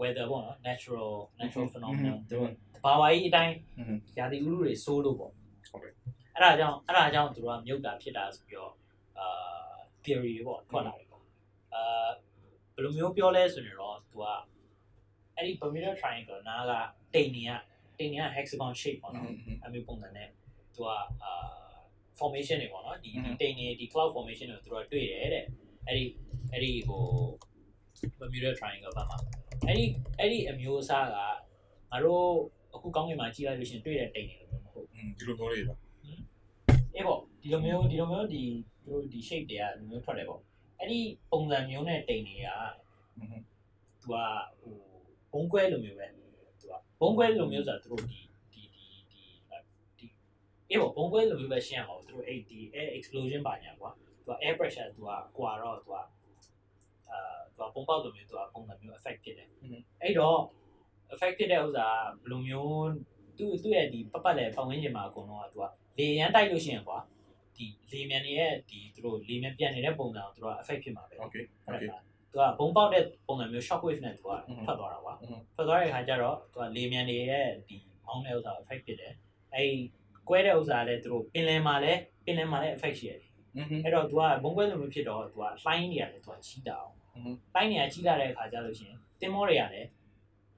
weather ပေါ့နော် natural natural phenomenon သူတို့ဘာဝကြီးအတိုင်းอืมရာသီဥတုတွေဆိုးလို့ပေါ့ဟုတ်ကဲ့အဲ့ဒါကြောင့်အဲ့ဒါကြောင့်သူတို့ကမြုပ်တာဖြစ်တာဆိုပြီးတော့အာ theory တွေပေါ့ထွက်လာတယ်ပေါ့အာဘယ်လိုမျိုးပြောလဲဆိုရင်တော့သူကအဲ့ဒီ Bermuda Triangle နားကတိမ်နေကတိမ်နေက hexagon shape ပေါ့နော်အမျိုးပုံစံနဲ့သူကအာ formation တွေပေါ့နော်ဒီဒီတိမ်နေဒီ cloud formation တွေသူတို့တွေ့တယ်တဲ့အဲ့ဒီအဲ့ဒီဟို Bermuda Triangle ဘက်မှာ အဲ့ဒီအဲ့ဒီအမျိုးအစားကငါတို့အခုကောင်းကင်မှာကြီးလိုက်လို့ရှင်တွေ့တဲ့တိတ်တွေလို့မဟုတ်ဘူးဒီလိုမျိုးတွေပါအေးပေါ့ဒီလိုမျိုးဒီလိုမျိုးဒီတို့ဒီ shape တွေကဒီမျိုးထွက်တယ်ပေါ့အဲ့ဒီပုံစံမျိုးနဲ့တိတ်တွေကသူကဟိုဘုံကွဲလိုမျိုးပဲသူကဘုံကွဲလိုမျိုးဆိုတာသူတို့ဒီဒီဒီဒီဒီအေးပေါ့ဘုံကွဲလိုမျိုးပဲရှင်းအောင်သူတို့အဲ့ဒီ air explosion ပါညာကွာသူက air pressure သူကကွာတော့သူကအာ သူကပုံပေါက်လိုမျိုးသူကပုံစံမျိုး effect ဖြစ်တယ်အဲ့တော့ effect ဖြစ်တဲ့ဥစ္စာဘယ်လိုမျိုးသူ့သူ့ရဲ့ဒီပပတ်လဲပတ်ဝန်းကျင်မှာအကုန်လုံးကသူကလေရန်တိုက်လို့ရှိရင်ကွာဒီလေမြန်တွေရဲ့ဒီသူတို့လေမြန်ပြန်နေတဲ့ပုံစံကိုသူတို့က effect ဖြစ်မှာပဲ okay okay သူကဘုံပေါက်တဲ့ပုံစံမျိုး shock wave နဲ့သူကထွက်သွားတာကွာထွက်သွားတဲ့အခါကျတော့သူကလေမြန်တွေရဲ့ဒီမောင်းတဲ့ဥစ္စာ effect ဖြစ်တယ်အဲ့ကွဲတဲ့ဥစ္စာလည်းသူတို့ပင်လယ်မှာလည်းပင်လယ်မှာလည်း effect ရှိရတယ်အဲ့တော့ तू ကဘုံကွဲလိုမျိုးဖြစ်တော့ तू ကလှိုင်းနေရတယ် तू ကချီးတာအောင် တိုင်းနေရာကြီးလာတဲ့အခါကျလို့ရှိရင်တင်မောတွေကလည်း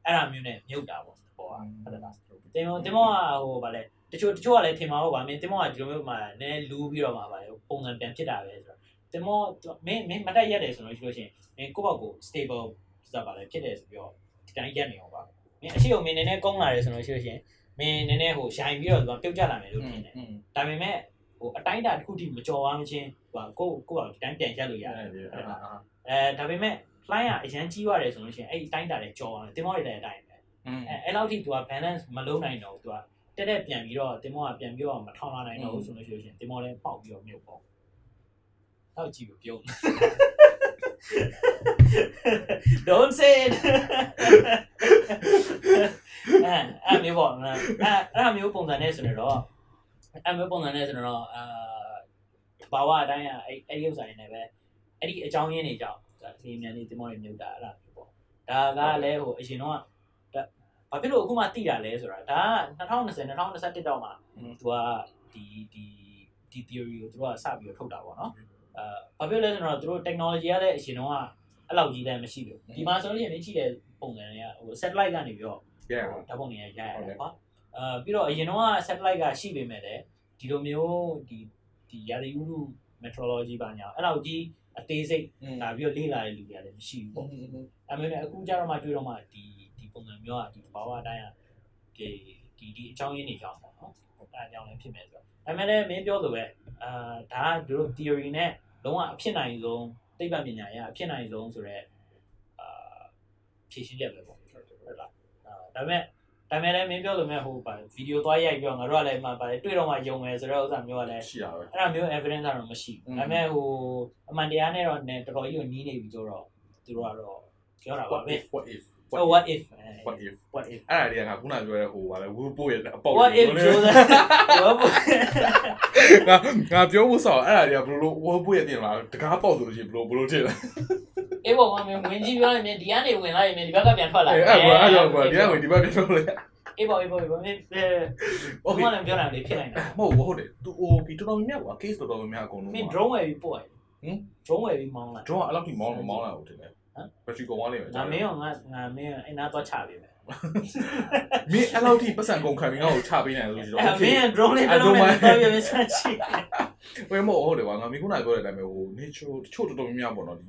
အဲ့ဒါမျိုးနဲ့မြုပ်တာပေါ့ပေါ်တာဟုတ်လားတင်မောတင်မောကဟိုဗာလဲတချို့တချို့ကလည်းထင်မှာပေါ့ဗျာမင်းတင်မောကဒီလိုမျိုးမှာနည်းလူးပြီးတော့မှာပါလေပုံစံပြန်ဖြစ်တာပဲဆိုတော့တင်မောမင်းမင်းမတက်ရက်တယ်ဆိုလို့ရှိလို့ရှိရင်မင်းကိုယ့်ဘောက်ကို stable ဆိုတာပါလေဖြစ်တယ်ဆိုပြီးတော့ဒီတိုင်းရက်နေအောင်ပါမင်းအရှိုံမင်းနည်းနည်းကုန်းလာတယ်ဆိုလို့ရှိလို့ရှိရင်မင်းနည်းနည်းဟိုရိုင်ပြီးတော့သူကပြုတ်ကျလာမယ်လို့ထင်တယ်ဒါပေမဲ့ဟိုအတိုင်းတာတစ်ခုထိမကြော်ဝမ်းချင်းဟိုကိုကိုကဒီတိုင်းပြန်ရက်လို့ရတယ်ဟုတ်လား အဲဒါပေမဲ့ fly ကအရန်ကြီးသွားတယ်ဆိုလို့ရှိရင်အဲ့ဒီတိုင်းတာလည်းကြော်သွားတယ်တင်မောတွေလည်းအတိုင်းပဲ อืม အဲအဲ့လောက်ထိ तू က balance မလုံးနိုင်တော့ तू ကတက်တက်ပြန်ပြီးတော့တင်မောကပြန်ပြီးတော့မထောင်လာနိုင်တော့ဘူးဆိုလို့ရှိရင်တင်မောလည်းပေါက်ပြီးတော့မြုပ်ပေါ့တော့ကြည့်လို့ပြုံး Don't say it အဲအဲ့မျိုးပေါ့အဲ့အဲ့မျိုးပုံစံနဲ့ဆိုတော့အဲ့မျိုးပုံစံနဲ့ဆိုတော့အာဘာဝအတိုင်းအဲ့အဲ့ဒီဥစ္စာတွေနဲ့ပဲ အဲ့ဒီအကြောင်းရင်းတွေကြောင့်ဒီမြန်နေတင်မောတွေမြုပ်တာအဲ့ဒါမျိုးပေါ့ဒါကလည်းဟိုအရင်တော့ဘာဖြစ်လို့အခုမှတိတာလဲဆိုတာဒါက2020 2021တော့မှသူကဒီဒီဒီ theory ကိုသူကစပြီးတော့ထုတ်တာပေါ့နော်အဲဘာဖြစ်လဲဆိုတော့သူတို့ technology ကလည်းအရင်တော့အဲ့လောက်ကြီးလည်းမရှိဘူးဒီမှာဆိုလို့ရှိရင်မြင်ကြည့်တဲ့ပုံစံတွေကဟို satellite ကနေပြီးတော့ yeah ဓာတ်ပုံတွေရရရတယ်ကွာအာပြီးတော့အရင်တော့ satellite ကရှိပေမဲ့လည်းဒီလိုမျိုးဒီဒီရာသီဥတု meteorology ပါညာအဲ့လောက်ကြီး အသေးစိတ်อืมလာပြီးတော့လေ့လာတဲ့လူတွေကလည်းမရှိဘူးပေါ့အမေနဲ့အခုကျတော့မှတွေ့တော့မှဒီဒီပုံစံမျိုးကဒီဘာဝအတိုင်းကဒီဒီဒီအကြောင်းရင်းတွေကြောင့်ပေါ့နော်အဲ့အကြောင်းလည်းဖြစ်မယ်ဆိုတော့အမေလည်းမင်းပြောလို့ပဲအာဒါကတို့ theory နဲ့လုံးဝအဖြစ်နိုင်ဆုံးသိပ္ပံပညာရအဖြစ်နိုင်ဆုံးဆိုတော့အာဖြည့်ရှင်းချက်ပဲပေါ့ဟုတ်လားအာဒါပေမဲ့ ဒါပေမဲ့လည်းမင်းပြောလို့မဲ့ဟိုပါဗီဒီယိုသွားရိုက်ပြီးတော့ငါတို့ကလည်းမှပါတယ်တွေ့တော့မှယုံမယ်ဆိုတော့ဥစ္စာမျိုးကလည်းရှိတာပဲအဲ့ဒါမျိုး evidence ကတော့မရှိဘူးဒါပေမဲ့ဟိုအမှန်တရားနဲ့တော့တော်တော်ကြီးကိုနီးနေပြီဆိုတော့သူတို့ကတော့ပြောတာပါ what ပဲ if what if what what if what if what if အဲ့ဒါတွေကငါခုနပြောတဲ့ဟိုပါလေဝူပို့ရဲ့အပေါက် what if Joseph ငါငါပြောဖို့ဆောင်အဲ့ဒါတွေကဘလို့ဝူပို့ရဲ့တင်လာတကားပေါက်ဆိုလို့ရှိရင်ဘလို့ဘလို့တင်လာအေးပေါ့မင်းဝင်ကြီးပြောနေမြင်ဒီကနေဝင်လာရင်မြင်ဒီဘက်ကပြန်ထွက်လာအဲ့အဲ့ဘာအဲ့တော့ဘာဒီကဝင်ဒီဘက်ပြန်ထွက်လာအေးပေါ့အေးပေါ့ဘာမင်းဘာမှလည်းပြောနိုင်လေဖြစ်နိုင်တာမဟုတ်ဘူးဟုတ်တယ်သူဟိုဒီတော်တော်များများကွာ case တော်တော်များများအကုန်လုံးမင်း drone ဝယ်ပြီးပို့ရဟင် drone ဝယ်ပြီးမောင်းလာ drone ကအဲ့လောက်ထိမောင်းလို့မောင်းလာဟုတ်တယ် ဘက်ထရီကုန်သွားလိမ့်မယ်ငါမင်းကငါငါမင်းအဲ့နာတော့ချပေးမယ်မင်းအဲ့လောက်ထိပတ်စံကုန်ခံပြီးငါ့ကိုချပေးနိုင်လို့ရှိတော့အဲ့မင်း drone လေးတစ်လုံးနဲ့တော့ပြပြဆန်းချီဝယ်မဟုတ်ဟုတ်တယ်ကွာငါမင်းခုနပြောတဲ့အတိုင်းပဲဟို nature တချို့တော်တော်များများပေါ့နော်ဒီ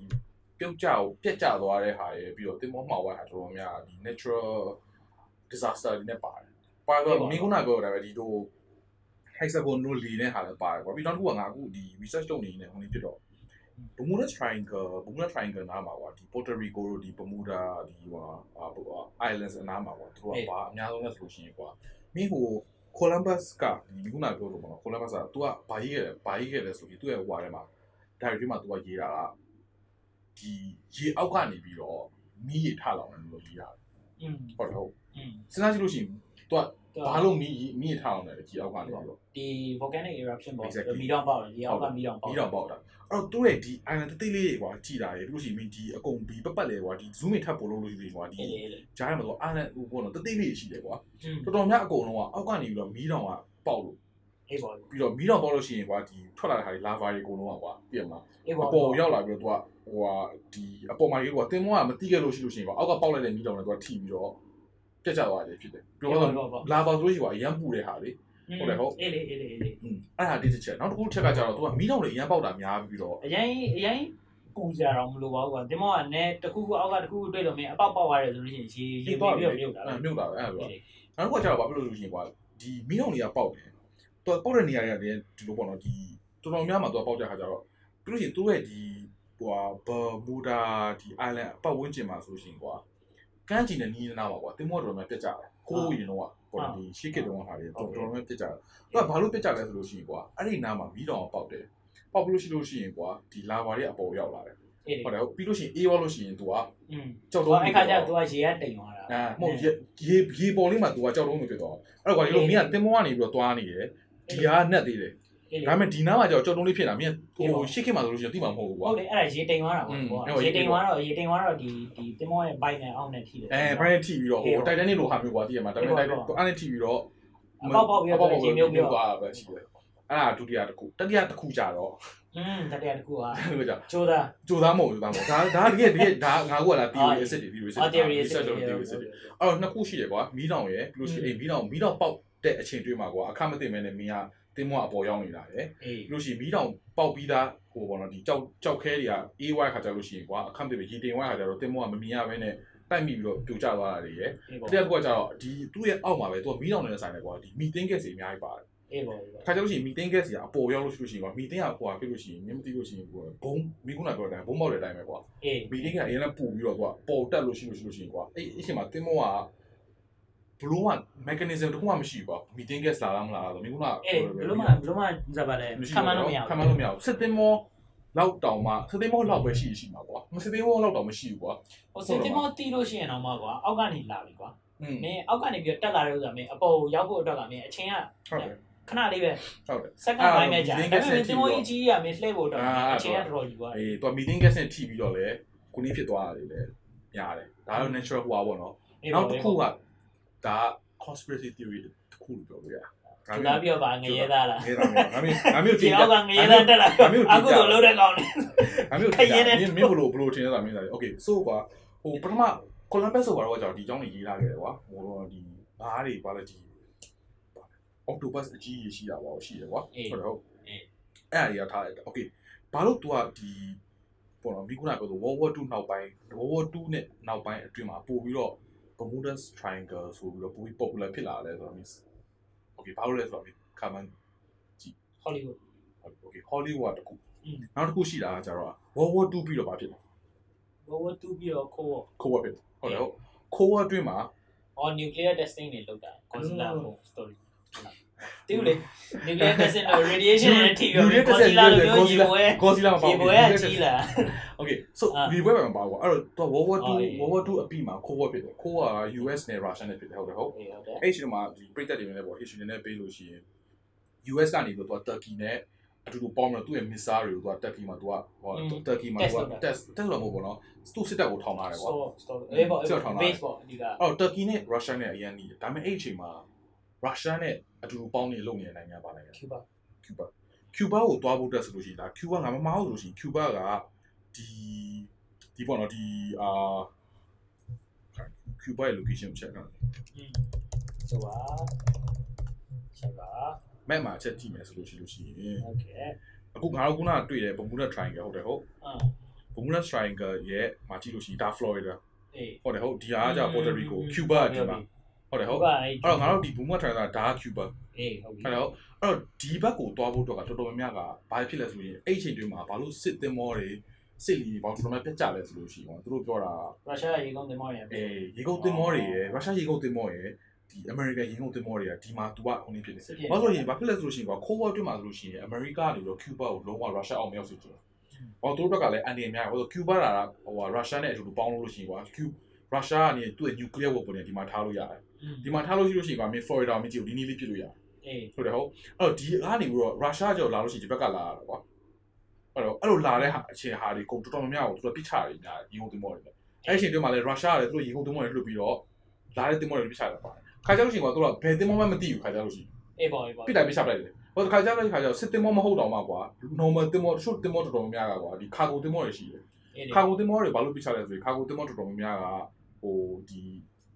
ပြုတ်ကြကိုပြက်ကြသွားတဲ့ဟာရယ်ပြီးတော့တင်မောမှာဝါဟာတော်တော်များဒီ natural disaster တွေနဲ့ပါတယ်ပါတော့မင်းခုနပြောတဲ့အတိုင်းပဲဒီတို့ hexagon တို့လီနဲ့ဟာလည်းပါတယ်ကွာပြီးတော့တစ်ခုကငါအခုဒီ research လုပ်နေနေဟိုနေဖြစ်တော့ Bermuda Triangle Bermuda Triangle နားမှာကွာဒီ Puerto Rico တို့ဒီ Bermuda ဒီဟိုဟာဟို Islands အနားမှာကွာသူတို့ကဘာအများဆုံးလဲဆိုလို့ရှိရင်ကွာမင်းဟို Columbus ကဒီခုနပြောလို့မဟုတ် Columbus က तू ကဘာရေးခဲ့လဲဘာရေးခဲ့လဲဆိုပြီးသူ့ရဲ့ဟိုဟာထဲမှာ diary မှာ तू ကရေးတာကဒီရေအောက်ကနေပြီးတော့မီးရေထလာအောင်လို့ရေးတာဟုတ်ဟုတ်စဉ်းစားကြည့်လို့ရှိရင် तू က ဘာလို့မီးမီးရေထလောင်တယ်ရေအောက်ကနေပြီးတော့ဒီ volcanic eruption ပေါ့ Exactly. မီတောင်ပေါက်တယ်ဒီအောက်ကမီတောင်ပေါက်မီးတောင်ပေါက်တာအဲ့တော့သူ့ရဲ့ဒီ island တိတ်လေးတွေကွာကြည်တာရေပြီးလို့ရှိရင်မင်းဒီအကုန်ဒီပတ်ပတ်လေကွာဒီ zoom in ထပ်ပို့လို့လို့ရှိရင်ကွာဒီအေးလေလေဂျားထဲမှာတော့ island ဟိုပေါ့နော်တိတ်လေးတွေရှိတယ်ကွာอืมတော်တော်များအကုန်လုံးကအောက်ကနေပြီးတော့မီးတောင်ကပေါက်လို့အေးပေါ့ပြီးတော့မီးတောင်ပေါက်လို့ရှိရင်ကွာဒီထွက်လာတဲ့ဟာတွေ lava တွေအကုန်လုံးကကွာပြည့်မလားအေးအပေါ့ပေါ်ရောက်လာပြီးတော့သူကဟိုဟာဒီအပေါ်မှာကြီးကွာတင်မောကမတိခဲ့လို့ရှိလို့ရှိရင်ကွာအောက်ကပေါက်လိုက်တဲ့မီးတောင်နဲ့သူကထိပြီးတော့ပြ တ်ကျသွားတယ်ဖြစ်တယ်ပြောတော့ lava ဆိုလို့ရှိရင်ကွာအရန်ပူတဲ့ဟာလေဟုတ်တယ်ဟုတ်အေးလေအေးလေအေးလေอืมအဲ့ဒါတစ်ချက်နောက်တစ်ခုချက်ကကြတော့သူကမီးတောင်တွေအရန်ပေါက်တာများပြီးတော့အရင်အရင်ပူကြတော့မလိုပါဘူးကွာဒီမောကလည်းတခုခုအောက်ကတခုခုတွေ့လို့မင်းအပေါက်ပေါက်သွားတယ်ဆိုလို့ရှိရင်ရေရေပြီးတော့မြုပ်တာအဲ့မြုပ်တာပဲအဲ့ဒါပြောအေးနောက်တစ်ခုကကျတော့ဘာဖြစ်လို့လို့ရှိရင်ကွာဒီမီးတောင်တွေကပေါက်တယ်သူကပေါက်တဲ့နေရာတွေကလည်းဒီလိုပေါ့နော်ဒီတော်တော်များများသူကပေါက်ကြခါကျတော့ပြီးလို့ရှိရင်သူ့ရဲ့ဒီဟိုဟာဘာမူဒါဒီ island ပတ်ဝန်းကျင်မှာဆိုလို့ရှိရင်ကွာ ကမ်းခြေနဲ့နီးနေနာပါကွာတင်မောတော်များပြတ်ကြတယ် ခိုးရင်တော့ပေါ့နော်ဒီရှစ်ကစ်တုန်းကဟာတွေတော်တော်များပြစ်ကြတယ်သူကဘာလို့ပြစ်ကြလဲဆိုလို့ရှိရင်ကွာအဲ့ဒီနားမှာမီးတောင်ပေါက်တယ်ပေါက်လို့ရှိလို့ရှိရင်ကွာဒီလာဘာတွေအပေါ်ရောက်လာတယ် အေးလေ ဟုတ်တယ်ပြီးလို့ရှိရင်အေးရောလို့ရှိရင် तू က อืม ကြောက် သူ တော့ အဲ့ခါကျသူကရေကတိမ်သွားတာ အဲမဟုတ်ရေရေရေပေါ်လေးမှာ तू ကကြောက်တော့လို့ဖြစ်သွားအဲ့တော့ကွာဒီလိုမင်းကတင်မောကနေပြီးတော့သွားနေတယ်ဒီဟာကနက်သေးတယ် အေးလေ ဒါပေမဲ့ဒီနားမှာကြောက်ကြောက်တုံးလေးဖြစ်လာမင်းဟိုရှစ်ခေတ်မှာဆိုလို့ရှိရင်တိမှာမဟုတ်ဘူးကွာ ဟုတ်တယ်အဲ့ဒါရေတိမ်သွားတာ อืม ပေါ့ ဟုတ် ရေတိမ်သွားတော့ရေတိမ်သွားတော့ဒီဒီတင်မောရဲ့ဘိုက်နဲ့အောက်နဲ့ထိတယ် အဲဘရိုင်းထိပြီးတော့ဟိုတိုက်တန်းနေလိုဟာမျိုးကွာတည်ရမှာဒါပေမဲ့တိုက်တော့အဲ့နဲ့ထိပြီးတော့ အပေါက်ပေါက်ပြီးတော့ရေမြုပ်ပြီးတော့ သွားတာပဲရှိတယ်အဲ့ဒါဒုတိယတစ်ခုတတိယတစ်ခုကြတော့ อืมတတရားတစ်ခုက အဲ့လိုကြ ကျိုးသား ကြိုးစားမဟုတ်ကြိုးစားမဟုတ်ဒါဒါတကယ်တကယ်ဒါငါကလာ theory acid theory acid အော် theory research လို့ theory acid အဲ့တော့နှစ်ခုရှိတယ်ကွာမီးတောင်ရယ်ပြီးလို့ရှိရင်အေးမီးတောင်မီးတောင်ပေါက် တဲ့အချိန်တွေးမှာကွာအခမသိမဲနဲ့မင်းကတင်းမွားအပေါ်ရောက်နေတာရယ်အေးပြီးလို့ရှိရင်မီးတောင်ပေါက်ပြီးသားဟိုပေါ့နော်ဒီကြောက်ကြောက်ခဲတွေက AY ခါကြလို့ရှိရင်ကွာအခမသိပဲရေတင်ဝိုင်းခါကြတော့တင်းမွားမမြင်ရဘဲနဲ့တိုက်မိပြီးတော့ပြိုကျသွားတာတွေရယ်အေးပေါ့တရားတစ်ခုကကြတော့ဒီသူ့ရဲ့အောက်မှာပဲသူကမီးတောင်နဲ့ဆိုင်တယ်ကွာဒီမီတင်းကက်စီအများကြီးပါတယ်အေးပေါ့အေးပေါ့ခါကြလို့ရှိရင်မီတင်းကက်စီကအပေါ်ရောက်လို့ရှိလို့ရှိရင်ကွာမီတင်းကဟိုဟာဖြစ်လို့ရှိရင်မြင်မသိလို့ရှိရင်ကွာဘုံမီကုနာပြောတဲ့အတိုင်းဘုံပေါက်တဲ့အတိုင်းပဲကွာအေးမီတင်းကအရင်ကပူပြီးတော့ကွာပေါ်တက်လို့ရှိလို့ရှိလို့ရှိရင်ကွာအဲ့အချိန်မှာတင်းမောက ဘလို့မှ mechanism တစ်ခုမှမရှိဘူးကွာမီတင်းကက်လာလားမလားဆိုမီကုနာအေးဘလို့မှဘလို့မှဇာပါလဲခံမလို့မရခံမလို့မရဘူးစစ်တင်းမောလောက်တောင်မှစစ်တင်းမောလောက်ပဲရှိရှိမှာကွာမစစ်တင်းမောလောက်တောင်မရှိဘူးကွာဟိုစင်တင်မောတီးလို့ရှိရင်တော့မှကွာအောက်ကနေလာပြီကွာอืมမင်းအောက်ကနေပြီးတက်လာတဲ့ဥစ္စာမင်းအပေါ်ရောက်ဖို့အတွက်ကမင်းအချိန်ကဟုတ်တယ်ခဏလေးပဲဟုတ်တယ်စက္ကန့်ပိုင်းပဲကြာဒါပေမဲ့တင်မောကြီးကြီးကမင်းလှည့်ဖို့အတွက်အချိန်ကတော်တော်ယူသွားတယ်အေးသူက meeting guest နဲ့ထိပြီးတော့လေကိုနီးဖြစ်သွားတာလေလေများတယ်ဒါတော့ natural ဟိုပါပေါ့နော်နောက်တစ်ခုက ဒါ conspiracy theory တခုလို့ပြောလို့ရတယ်ကျွန်တော်ပြောပါငရဲသားလားငရဲသားငါမျိုးငါမျိုးတင်တာငါငရဲသားတက်လာငါမျိုးအခုတော့လုံးတဲ့ကောင်းတယ်ငါမျိုးတင်တာမင်းဘလို့ဘလို့တင်ရတာမင်းသားလေ okay so ကွာဟိုပထမ Columbus ဆိုပါတော့ကျွန်တော်ဒီအကြောင်းကြီးရေးလာခဲ့တယ်ကွာဟိုတော့ဒီဘားတွေပါလဲဒီ Octopus အကြီးကြီးရှိတာပါရှိတယ်ကွာဟုတ်တော့အဲ့အရာထားတယ် okay ဘာလို့ तू ကဒီပေါ်တော့မိကုနာပြောဆို World War 2နောက်ပိုင်း World War 2နဲ့နောက်ပိုင်းအတွင်းမှာပို့ပြီးတော့ Bermuda's Triangle ဆိုပြီးတော့ပိုပြီး popular ဖြစ်လာတယ်ဆိုတော့ miss okay ဘာလို့လဲဆိုတော့ခါမှန် ဟောလိဝုဒ် okay Hollywood တခု อืม နောက်တစ်ခုရှိတာကကျတော့ World War 2ပြီးတော့ဘာဖြစ်လဲ ဘဝတူပြီးတော့ခိုး Cold War ဖြစ်တယ်ဟုတ်တယ်ဟုတ် Cold War အတွင်းမှာ အော် nuclear testing တွေလုပ်တာ consular phone story တိူလေ nuclear testing တော့ radiation နဲ့ထိပြီးတော့ consular လို့ပြောရေပွဲ Godzilla မပါ ရေ ဘူး ပွဲကကြီးလာ Okay so အာဒီဘက်မှာမပါဘူးအဲ့တော့ World War အော်အေး2 World War 2အပြီးမှာ Cold War ဖြစ်တယ် Cold War က US နဲ့ Russia နဲ့ဖြစ်တယ်ဟုတ်တယ်ဟုတ်အေးဟုတ်တယ်အဲ့ဒီမှာဒီပြိတက်တွေနဲ့ပေါ့ history နဲ့ပေးလို့ရှိရင် US ကနေပြီးတော့ Turkey နဲ့အတူတူပေါင်းပြီးတော့သူ့ရဲ့ missile တွေကိုသူက Turkey မှာသူကဟို Turkey မှာသူက test test လို့မဟုတ်ဘူးနော်သူ့စစ်တပ်ကိုထောင်ထားတယ်ကွာ so story အေးပေါ့ base ပေါ့ဒီကအဲ့တော့ Turkey နဲ့ Russia နဲ့အရင်နေတယ်ဒါပေမဲ့အဲ့ဒီအချိန်မှာ Russia နဲ့အတူတူပေါင်းနေလုပ်နေတဲ့နိုင်ငံပါနိုင်ငံ cuba Cuba Cuba ကိုသွားဖို့တက်ဆိုလို့ရှိရင်ဒါ Cuba ငါမမဟုတ်လို့ရှိရင် Cuba က ဒီဒီပေါ့နော်ဒီအာ Cuba ရဲ့ location ကို check လုပ်อืมဆိုပါဆက်ပါ map မှာချက်ကြည့်မယ်ဆိုလို့ရှိလို့ရှိရင် okay အခုငါတို့ခုနကတွေ့တယ် Bermuda Triangle ဟုတ်တယ်ဟုတ်အာ Bermuda Triangle ရဲ့မှာကြည့်လို့ရှိရင်ဒါ Florida အေးဟုတ်တယ်ဟုတ်ဒီဟာကကြာ Puerto Rico Cuba ကဒီမှာဟုတ်တယ်ဟုဟုတ်တ်ပါအဲ့တော့ငါတို့ဒီ Bermuda Triangle ဒါက Cuba အေးဟုတ်ပြီအဲ့တော့အဲ့တော့ဒီဘက်ကိုသွားဖို့အတွက်ကတော်တော်များများကဘာဖြစ်လဲဆိုရင်အဲ့ဒီအချိန်တွင်းမှာဘာလို့စစ်သင်္ဘောတွေ စစ်လီတွေဘာလို့တော်တော်များပြတ်ကြလဲဆိုလို့ရှိရင်သူတို့ပြောတာရုရှားရေကုန်တင်မောရယ်အဲရေကုန်သင်္ဘောတွေရယ်ရုရှားရေကုန်သင်္ဘောရယ်ဒီ American ရေကုန်သင်္ဘောတွေကဒီမှာသူကဟိုနေဖြစ်နေတယ်။ဘာလို့လဲဆိုရင်ဘာဖြစ်လဲဆိုလို့ရှိရင်ကွာ Cold War တွင်းမှာဆိုလို့ရှိရင် America ကနေပြီးတော့ Cuba ကိုလုံးဝရုရှားအောင်မရောက်စေချင်ဘူး။ဟောသူတို့ဘက်ကလည်းအန်ဒီအများကြီးဟို Cuba လာတာဟိုဟာရုရှားနဲ့အတူတူပေါင်းလို့လို့ရှိရင်ကွာ Cuba ရုရှားကနေသူ့ရဲ့ nuclear weapon တွေဒီမှာထားလို့ရတယ်။ဒီမှာထားလို့ရှိလို့ရှိရင်ကွာမင်း Florida မင်းကြည့်ဘူးဒီနီးလေးပြစ်လို့ရတယ်အေးဟုတ်တယ်ဟုတ်အဲ့တော့ဒီကနေပြီးတော့ရုရှားကြော်လာလို့ရှိရင်ဒီဘက်ကလာရတာကွာ အဲ့တော့အဲ့လိုလာတဲ့ဟာအချိန်ဟာတွေကုန်တော်တော်များများကိုသူတို့ပြစ်ချတယ်ညာရေကုန်သင်္ဘောတွေအဲ့ဒီအချိန်တွင်းမှာလည်းရုရှားကလည်းသူတို့ရေကုန်သင်္ဘောတွေလွတ်ပြီးတော့လာတဲ့သင်္ဘောတွေပြစ်ချတာပါတယ်ခါကြလို့ရှိရင်ကွာသူတို့ကဘယ်သင်္ဘောမှမသိဘူးခါကြလို့ရှိရင်အေးပေါ့အေးပေါ့ပြစ်တိုင်းပြစ်ချပလိုက်တယ်ဟိုခါကြလို့ခါကြစစ်သင်္ဘောမဟုတ်တော့မှကွာ normal သင်္ဘောတချို့သင်္ဘောတော်တော်များများကကွာဒီ cargo သင်္ဘောတွေရှိတယ်အေးခါကိုသင်္ဘောတွေဘာလို့ပြစ်ချလဲဆိုရင်ခါကိုသင်္ဘောတော်တော်များများကဟိုဒီ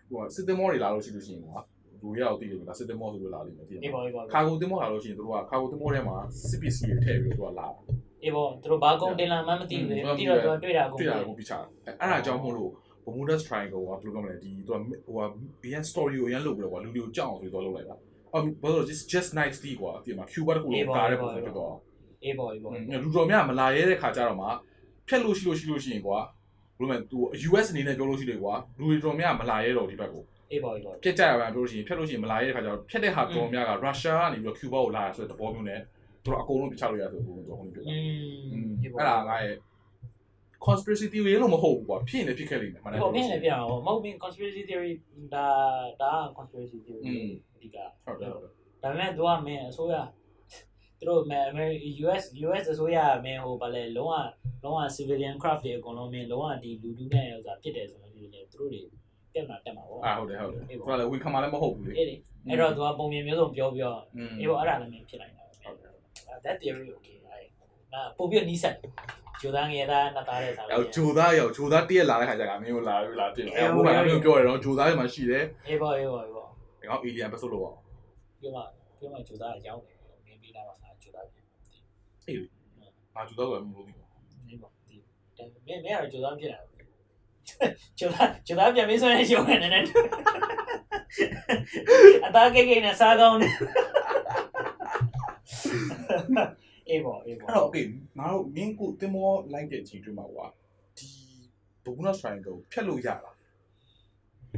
ဟိုစစ်သင်္ဘောတွေလာလို့ရှိလို့ရှိရင်ကွာလူရအောင်သိတယ်ဒါစစ်သင်္ဘောဆိုလို့လာလိမ့်မယ်သိတယ်အေးပေါ့အေးပေါ့ခါကိုတင်မောလာလို့ရှိရင်တို့ကခါကိုတင်မောထဲမှာစစ်ပစ္စည်းတွေထည့်ပြီးတော့သူကလာ အေးပေါ့သူတို့ဘာကုန်တင်လာမှမသိဘူးလေတိတော့တော့တွေ့တာကုန်တွေ့တာကိုပြချအဲ့အဲ့ဒါကြောင့်မို့လို့ Bermuda Triangle ကဘယ်လိုပြောမလဲဒီသူကဟိုကရန် story ကိုရန်လုပ်ပြီးတော့ကွာလူတွေကိုကြောက်အောင်ဆိုတော့လုပ်လိုက်တာအော်ဘာလို့ just just nice တီးကွာဒီမှာ Cuba တကူလုံးကားတဲ့ပုံစံဖြစ်တော့အေးပေါ့အေးပေါ့လူတော်များမလာရဲတဲ့ခါကျတော့မှဖြတ်လို့ရှိလို့ရှိလို့ရှိရင်ကွာဘယ်လိုလဲသူ US အနေနဲ့ပြောလို့ရှိလေကွာလူတွေတော်များမလာရဲတော့ဒီဘက်ကိုအေးပေါ့အေးပေါ့ပြက်ကြရပါပြောလို့ရှိရင်ဖြတ်လို့ရှိရင်မလာရတဲ့ခါကျတော့ဖြတ်တဲ့ဟာတော်များကရုရှားကနေပြီးတော့ကျူဘာကိုလာရဆိုတဲ့သဘောမျိုးနဲ့သူ တို့အကုန်လုံးပြချလို့ရဆိုဘုံတို့အကုန်လုံးပြတာအဲ့ဒါကရဲ့ conspiracy theory လို့မဟုတ်ဘူးကွာဖြစ်နေဖြစ်ခဲ့လိမ့်မယ်မှန်တယ်ဟုတ်ဖြစ်နေဖြစ်အောင်မဟုတ်ဘူး conspiracy theory ဒါဒါ conspiracy theory အဓိကဟုတ်တယ်ဟုတ်တယ်ဒါပေမဲ့သူကမင်းအစိုးရသူတို့မင်း US US အစိုးရမင်းဟိုဗာလဲလုံးဝလုံးဝ civilian craft တွေအကုန်လုံးမင်းလုံးဝဒီလူလူနဲ့ဆိုတာဖြစ်တယ်ဆိုတော့ဒီလေသူတို့တွေတက်လာတက်မှာပေါ့အာဟုတ်တယ်ဟုတ်တယ်သူကလည်း win ခံမှာလည်းမဟုတ်ဘူးလေအဲ့ဒီအဲ့တော့သူကပုံမြင်မျိုးစုံပြောပြောအေးပေါ့အဲ့ဒါလည်းမင်းဖြစ်နိုင်တာ that theory okay အဲ့ဒါပုံပြနီးစက်ဂျိုဒန်ငယ်သားနှစ်သားတဲ့စားရောက်ဂျိုသားရောက်ဂျိုသားတည့်ရလာတဲ့ခါကျကမင်းကိုလာပြီးလာတင်အဲ့ဟိုကလည်းပြောတယ်တော့ဂျိုသားတွေမှာရှိတယ်အေးပေါ့အေးပေါ့အေးပေါ့ဒီကောင် alien ပဲဆိုလို့ပေါ့ပြောမှပြောမှဂျိုသားရောင်းတယ်မင်းပြီးလာပါငါဂျိုသားပြန်ငါဂျိုသားကမလို့ဒီနေပေါ့ဒီမင်းမင်းရဂျိုသားဖြစ်လာဂျိုသားဂျိုသားပြန်ပြီးဆိုရင်ရုံနေနေအသားကိတ်ကိတ်နဲ့စားကောင်းတယ် အေးပေါ့အေးပေါ့အဲ့တော့ okay ငါတို့မင်းကိုတင်မောလိုက်တဲ့အချိန်တွေ့မှာကွာဒီဘုံနာ triangle ဖြတ်လို့ရလား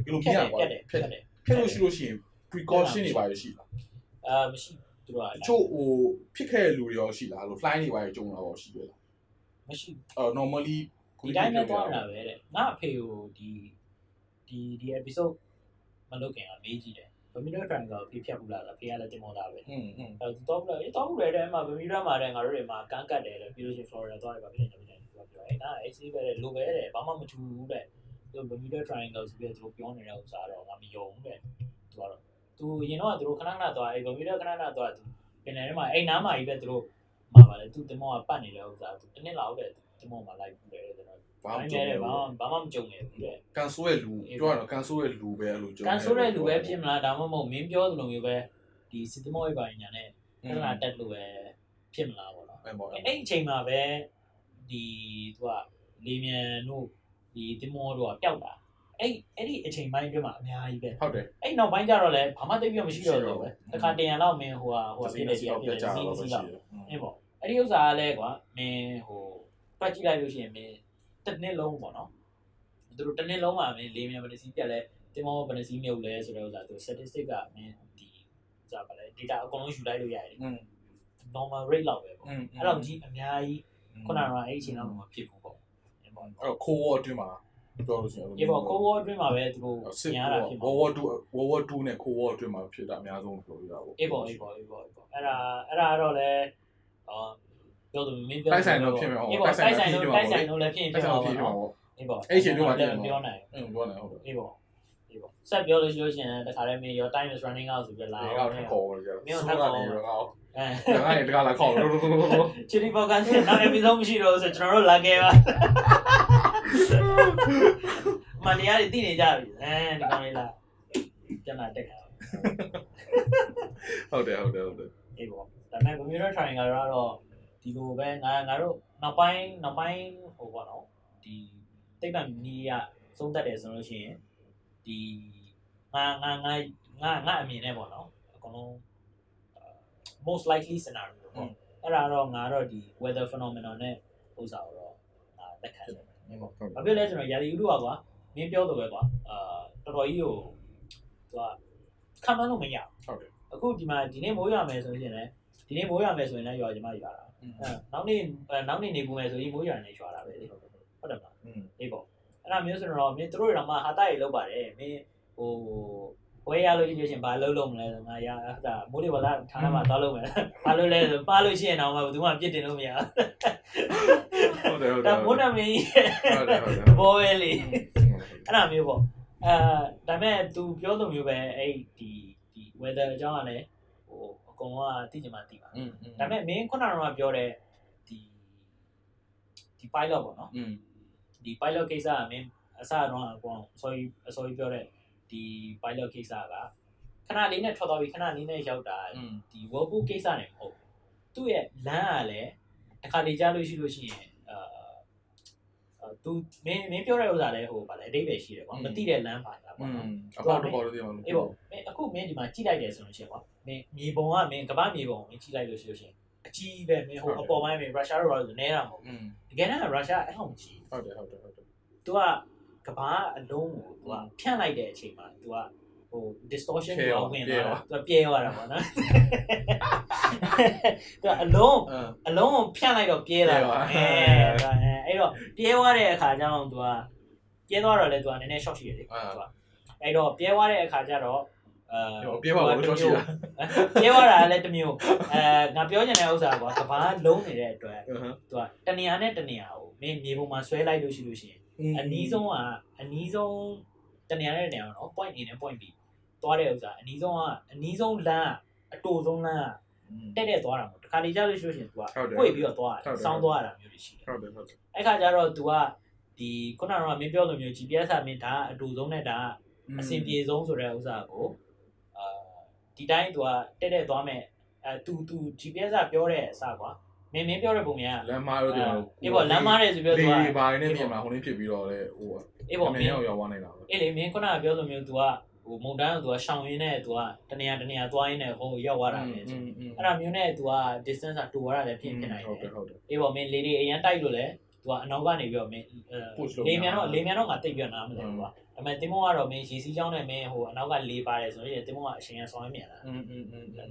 ဒီလိုဖြပြတ်ရတယ်ကွာဖြတ်တယ်ဖြတ်ဖြတ်တယ်ဖြတ်လို့ရှိလို့ရှိရင် precaution တွေပါရရှိလားအာမရှိသူတို့ကတချို့ဟိုဖြစ်ခဲ့တဲ့လူတွေရောရှိလားလို့ fly တွေပါရကြုံလာတော့ရှိတယ်လားမရှိအဲ normally ဒီတိုင်းပဲသွားတာပဲတဲ့ငါအဖေကိုဒီဒီဒီ episode မလုပ်ခင်ကမေးကြည့်တယ် ဗမီဒါကန်ကဖေးဖြတ်ဘူးလားလားဖေးကလည်းတင်မောသားပဲဟင်းဟင်းအဲတော့ဘူးလားအဲတော့ဘူးလေတဲ့မှာဗမီဒါမှာတဲ့ငါတို့တွေမှာကန်းကတ်တယ်လေပြီးလို့ရှိရင် Florida သွားရပါဖြစ်နေတယ်သူကပြောအဲဒါအဲစီးပဲတဲ့လိုပဲတဲ့ဘာမှမထူဘူးတဲ့သူဗမီဒါ triangle ဆိုပြီးတော့သူပြောနေတဲ့ဥစ္စာတော့ငါမယုံဘူးတဲ့သူကတော့သူရင်တော့သူတို့ခဏခဏသွားအဲဗမီဒါခဏခဏသွားသူပင်လယ်ထဲမှာအဲနားမှာကြီးပဲသူတို့မှာပါလေသူတင်မောကပတ်နေတဲ့ဥစ္စာသူတစ်နှစ်လောက်တဲ့တင်မောမှာလိုက်ဘူးလေကျွန်တော် ဘာဘာမှမှကြုံမနေကြုံဘူးဘာမှမကြုံနေဘူးတဲ့ကန်ဆိုးရဲ့လူပြောရတော့ကန်ဆိုးရဲ့လူပဲအဲ့လိုကြုံကန်ဆိုးတဲ့လူပဲဖြစ်မလားဒါမှမဟုတ်မင်းပြောသလိုမျိုးပဲဒီစစ်တမောရေးပါညာနဲ့อืပြมဿနာတက်လို့ပဲဖြစ်မလားပေါ့နော်အဲ့ပေါ့အဲ့အဲ့အချိန်မှာပဲဒီသူကလေမြန်တို့ဒီတင်မောတို့ကပျောက်တာအဲ့အဲ့ဒီအချိန်ပိုင်းအတွင်းမှာအများကြီးပဲဟုတ်တယ်အဲ့နောက်ပိုင်းကျတော့လည်းဘာမှသိပြီးမရှိတော့ဘူးပဲမရှိတော့ဘူးတခါတရံတော့မင်းဟိုဟာဟိုဟာစီဖြစ်နေနေစီစီတော့ဖြစ်ပြနေကြစီတော့စီရှိတော့တယ်အင်းပေါ့အဲ့ဒီဥစ္စာကလည်းကွာမင်းဟိုတွက်ကြည့်လိုက်လို့ရှိရင်မင်း တစ်နှစ်လုံးပေါ့နော်သူတို့တစ်နှစ်လုံးမှာမင်းလေးမြန်ဗနစီပြက်လဲတင်မောဗနစီမြုပ်လဲဆိုတော့ဥစားသူ statistic ကမင်းဒီကြာပါလဲ data အကုန်လုံးယူလိုက်လို့ရတယ် normal rate လောက်ပဲပေါ့အဲ့တော့ဒီအများကြီးခုနကအဲ့အချိန်တော့မဖြစ်ဘူးပေါ့အဲ့တော့ core war အတွင်းမှာပြောလို့ရှိရင်အဲ့ပေါ့ core war အတွင်းမှာပဲသူတို့ညားတာဖြစ်မှာ war war 2 war war 2နဲ့ core war အတွင်းမှာဖြစ်တာအများဆုံးပြောရတာပေါ့အဲ့ပေါ့အဲ့ပေါ့အဲ့ပေါ့အဲ့ပေါ့အဲ့ဒါအဲ့ဒါတော့လဲ ပြောသူမင်းပြောတိုက်ဆိုင်တော့ဖြစ်မယ်ဟုတ်အေးပေါ့တိုက်ဆိုင်တိုက်ဆိုင်တော့တော့ဖြစ်မှာတိုက်ဆိုင်တော့လည်းဖြစ်ရင်အဲ့ဖြစ်ဒါမှာဖြစ်ပေါ့မှာနော်ပေါ့အေးပေါ့အဲ့ချိန်တို့ကဖြစ်မှာပြောနိုင်အဲ့လိုပြောနေဟုတ်တယ်အေးပေါ့အေးပေါ့ဆက်ပြောလို့ရှိလို့ရှိရင်တခါတည်းမင်း your time is running out ဆိုပြီးလာဒီတော့ကထခေါ်ကြတယ်မင်းဆိုတို့တော့ထပ်နေခေါ်ရောအဲဒါကလည်းတကလာခေါ်လို့လို့လို့ချီလီပေါ်ကန်နောက် episode မရှိတော့ဘူးဆိုကျွန်တော်တို့လာခဲ့ပါမန်တရားတွေသိနေကြပြီအဲဒီကောင်လေးလာပြန်လာတက်ခါဟုတ်တယ်ဟုတ်တယ်ဟုတ်တယ်အေးပေါ့ဒါပေမဲ့ Bermuda Triangle ကတော့ ဒီလိုပဲငါငါတို့နောက်ပိုင်းနောက်ပိုင်းဟိုပေါ့နော်ဒီတိတ်ပံနီးရသုံးသက်တယ်ဆိုလို့ရှိရင်ဒီငါငါငါငါငါအမြင်နဲ့ပေါ့နော်အကုန်လုံး most likely scenario ပေါ့အဲ့ဒါတော့ငါတော့ဒီ weather phenomenon နဲ့ဥစ္စာကိုတော့ငါလက်ခံတယ်ပေါ့ဘာဖြစ်လဲကျွန်တော်ရာသီဥတုကကွာမင်းပြောတော့ပဲကွာအာတော်တော်ကြီးကိုသူကခံမလို့မရဘူးဟုတ်တယ်အခုဒီမှာဒီနေ့မိုးရွာမယ်ဆိုရင်လည်းဒီနေ့မိုးရွာမယ်ဆိုရင်လည်းရွာချင်မှရွာတာအဲ နောက်နေ့အဲနောက်နေ့နေပူမယ်ဆိုရင်မိုးရွာနေရွာတာပဲလေဟုတ်တယ်မလား อืม အေးပေါ့အဲ့ဒါမျိုးဆိုတော့မင်းတို့တို့တော့မှဟာတာရေလောက်ပါတယ်မင်းဟိုဝဲရလို့ရှိလို့ရှင်ဘာလုပ်လို့မလဲဆိုငါရအဲ့ဒါမိုးလေဘာသာဌာနမှာသွားလို့မယ်ဘာလို့လဲဆိုပါလို့ရှိရင်တော့မှဘယ်သူမှပြစ်တင်လို့မရ ဟုတ်တယ်ဟုတ်တ ဒါ ယ် မိုးနမင်း ဟုတ်တယ်ဟုတ်တယ် ဘောပဲလေအဲ့ဒါမျိုးပေါ့အဲဒါပေမဲ့ तू ပြောလိုမျိုးပဲအဲ့ဒီဒီ weather အကြောင်းကလည်းဟို အကုန်လုံးကသိချင်မှသိပါဒါပေမဲ့မင်းခုနကတော့ပြောတဲ့ဒီဒီ pilot ပေါ့နော်ဒီ pilot ကိစ္စကမင်းအစတော့အကုန် sorry sorry ပြောတဲ့ဒီ pilot ကိစ္စကခဏလေးနဲ့ထွက်သွားပြီးခဏလေးနဲ့ရောက်တာဒီ workbook ကိစ္စနဲ့မဟုတ်သူ့ရဲ့လမ်းကလည်းတစ်ခါလေကြားလို့ရှိလို့ရှိရင် သူမင်းမင်းပြောတဲ့ဥစ္စာလည်းဟိုဗာလဲအတိတ်ပဲရှိတယ်ကွာမသိတဲ့လမ်းပါတာပေါ့နော်အပေါ်တော့ပေါ်လို့သိအောင်လို့အေးပေါ့မင်းအခုမင်းဒီမှာကြည့်လိုက်တယ်ဆိုလို့ရှိရင်ကွာမင်းမြေပုံကမင်းကမ္ဘာမြေပုံကိုမင်းကြည့်လိုက်လို့ရှိလို့ရှိရင်အကြီးပဲမင်းဟိုအပေါ်ပိုင်းမင်းရုရှားတို့ဘာလို့နဲတာမဟုတ်ဘူးတကယ်တော့ရုရှားအဲ့လိုမကြည့်ဟုတ်တယ်ဟုတ်တယ်ဟုတ်တယ်သူကကမ္ဘာအလုံးကိုသူကဖြန့်လိုက်တဲ့အချိန်မှာသူက distortion ပြဲကိုသွားဝင်ပြဲသွားသွားတာသူကပြဲသွားတာပေါ့နော်သူကအလုံးအင်းအလုံးကိုဖြန့်လိုက်တော့ပြဲသွားပြဲသွားအဲဒါအဲအဲ့တော့ပြဲသွားတဲ့အခါကျတော့သူကပြဲသွားတော့လေသူကနည်းနည်း short ရှိတယ်လေအာသူကအဲ့တော့ပြဲသွားတဲ့အခါကျတော့အဲဟိုပြဲပါလို့တော့ရှိတာပြဲသွားတာလည်းတစ်မျိုးအဲငါပြောချင်တဲ့ဥစ္စာကွာကဘာလုံးနေတဲ့အတွက်အဟမ်းသူကတနေရာနဲ့တနေရာကိုမင်းမြေပုံမှာဆွဲလိုက်လို့ရှိလို့ရှိရင်အနီးဆုံးကအနီးဆုံးတနေရာနဲ့တနေရာနော် point A နဲ့ point B သွားတဲ့ဥစ္စာအနီးဆုံးကအနီးဆုံးလမ်းကအတူဆုံးလမ်းကတက်တက်သွားတာမဟုတ်တခါလေကြားလို့ရှိလို့ရှိရင် तू က ဟုတ်တယ် ကိုယ်ပြီးတော့သွား ဟုတ် တယ် တယ် စောင်းသွားတာမျိုးတွေရှိတယ် ဟုတ်တယ်ဟုတ်တယ် အဲ့ခါကျတော့ तू ကဒီခုနကတော့မင်းပြောလိုမျိုး GPS ကမင်းဒါကအတူဆုံးနဲ့ဒါကအဆင်ပြေဆုံးဆိုတဲ့ဥစ္စာကိုအာဒီတိုင်း तू ကတက်တက်သွားမယ်အဲ तू तू GPS ကပြောတဲ့အစကွာမင်းမင်းပြောတဲ့ပုံများ လမ်းမားတော့ဒီမှာ အေးပေါ့လမ်းမားတယ်ဆိုပြီးတော့ လေ तू က ဘာနေပြင်မှာဟိုနေဖြစ်ပြီးတော့လေဟို အေးပေါ့မ မ င်း င်းရောက်ရောက်သွားနေတာပဲ အေးလေမင်းခုနကပြောလိုမျိုး तू က ဟိုမုန်တန်းကသူကရှောင်ရင်းနဲ့သူကတနေရာတနေရာသွားရင်းနဲ့ဟိုရောက်သွားတာလေအဲ့ဒါမျိုးနဲ့သူက distance တူရတာလည်းဖြစ်ဖြစ်နိုင်တယ်ဟုတ်တယ်ဟုတ်တယ်အေးပေါ့မင်းလေဒီအရင်တိုက်လို့လေသူကအနောက်ကနေပြီးတော့မင်းလေမြန်တော့လေမြန်တော့ငါတိတ်ပြနားမလဲကွာဒါပေမဲ့တင်းမုံကတော့မင်းရေစီးချောင်းနဲ့မင်းဟိုအနောက်ကလေပါတယ်ဆိုရင်တင်းမုံကအချိန်ရဆောင်ရမြန်လာ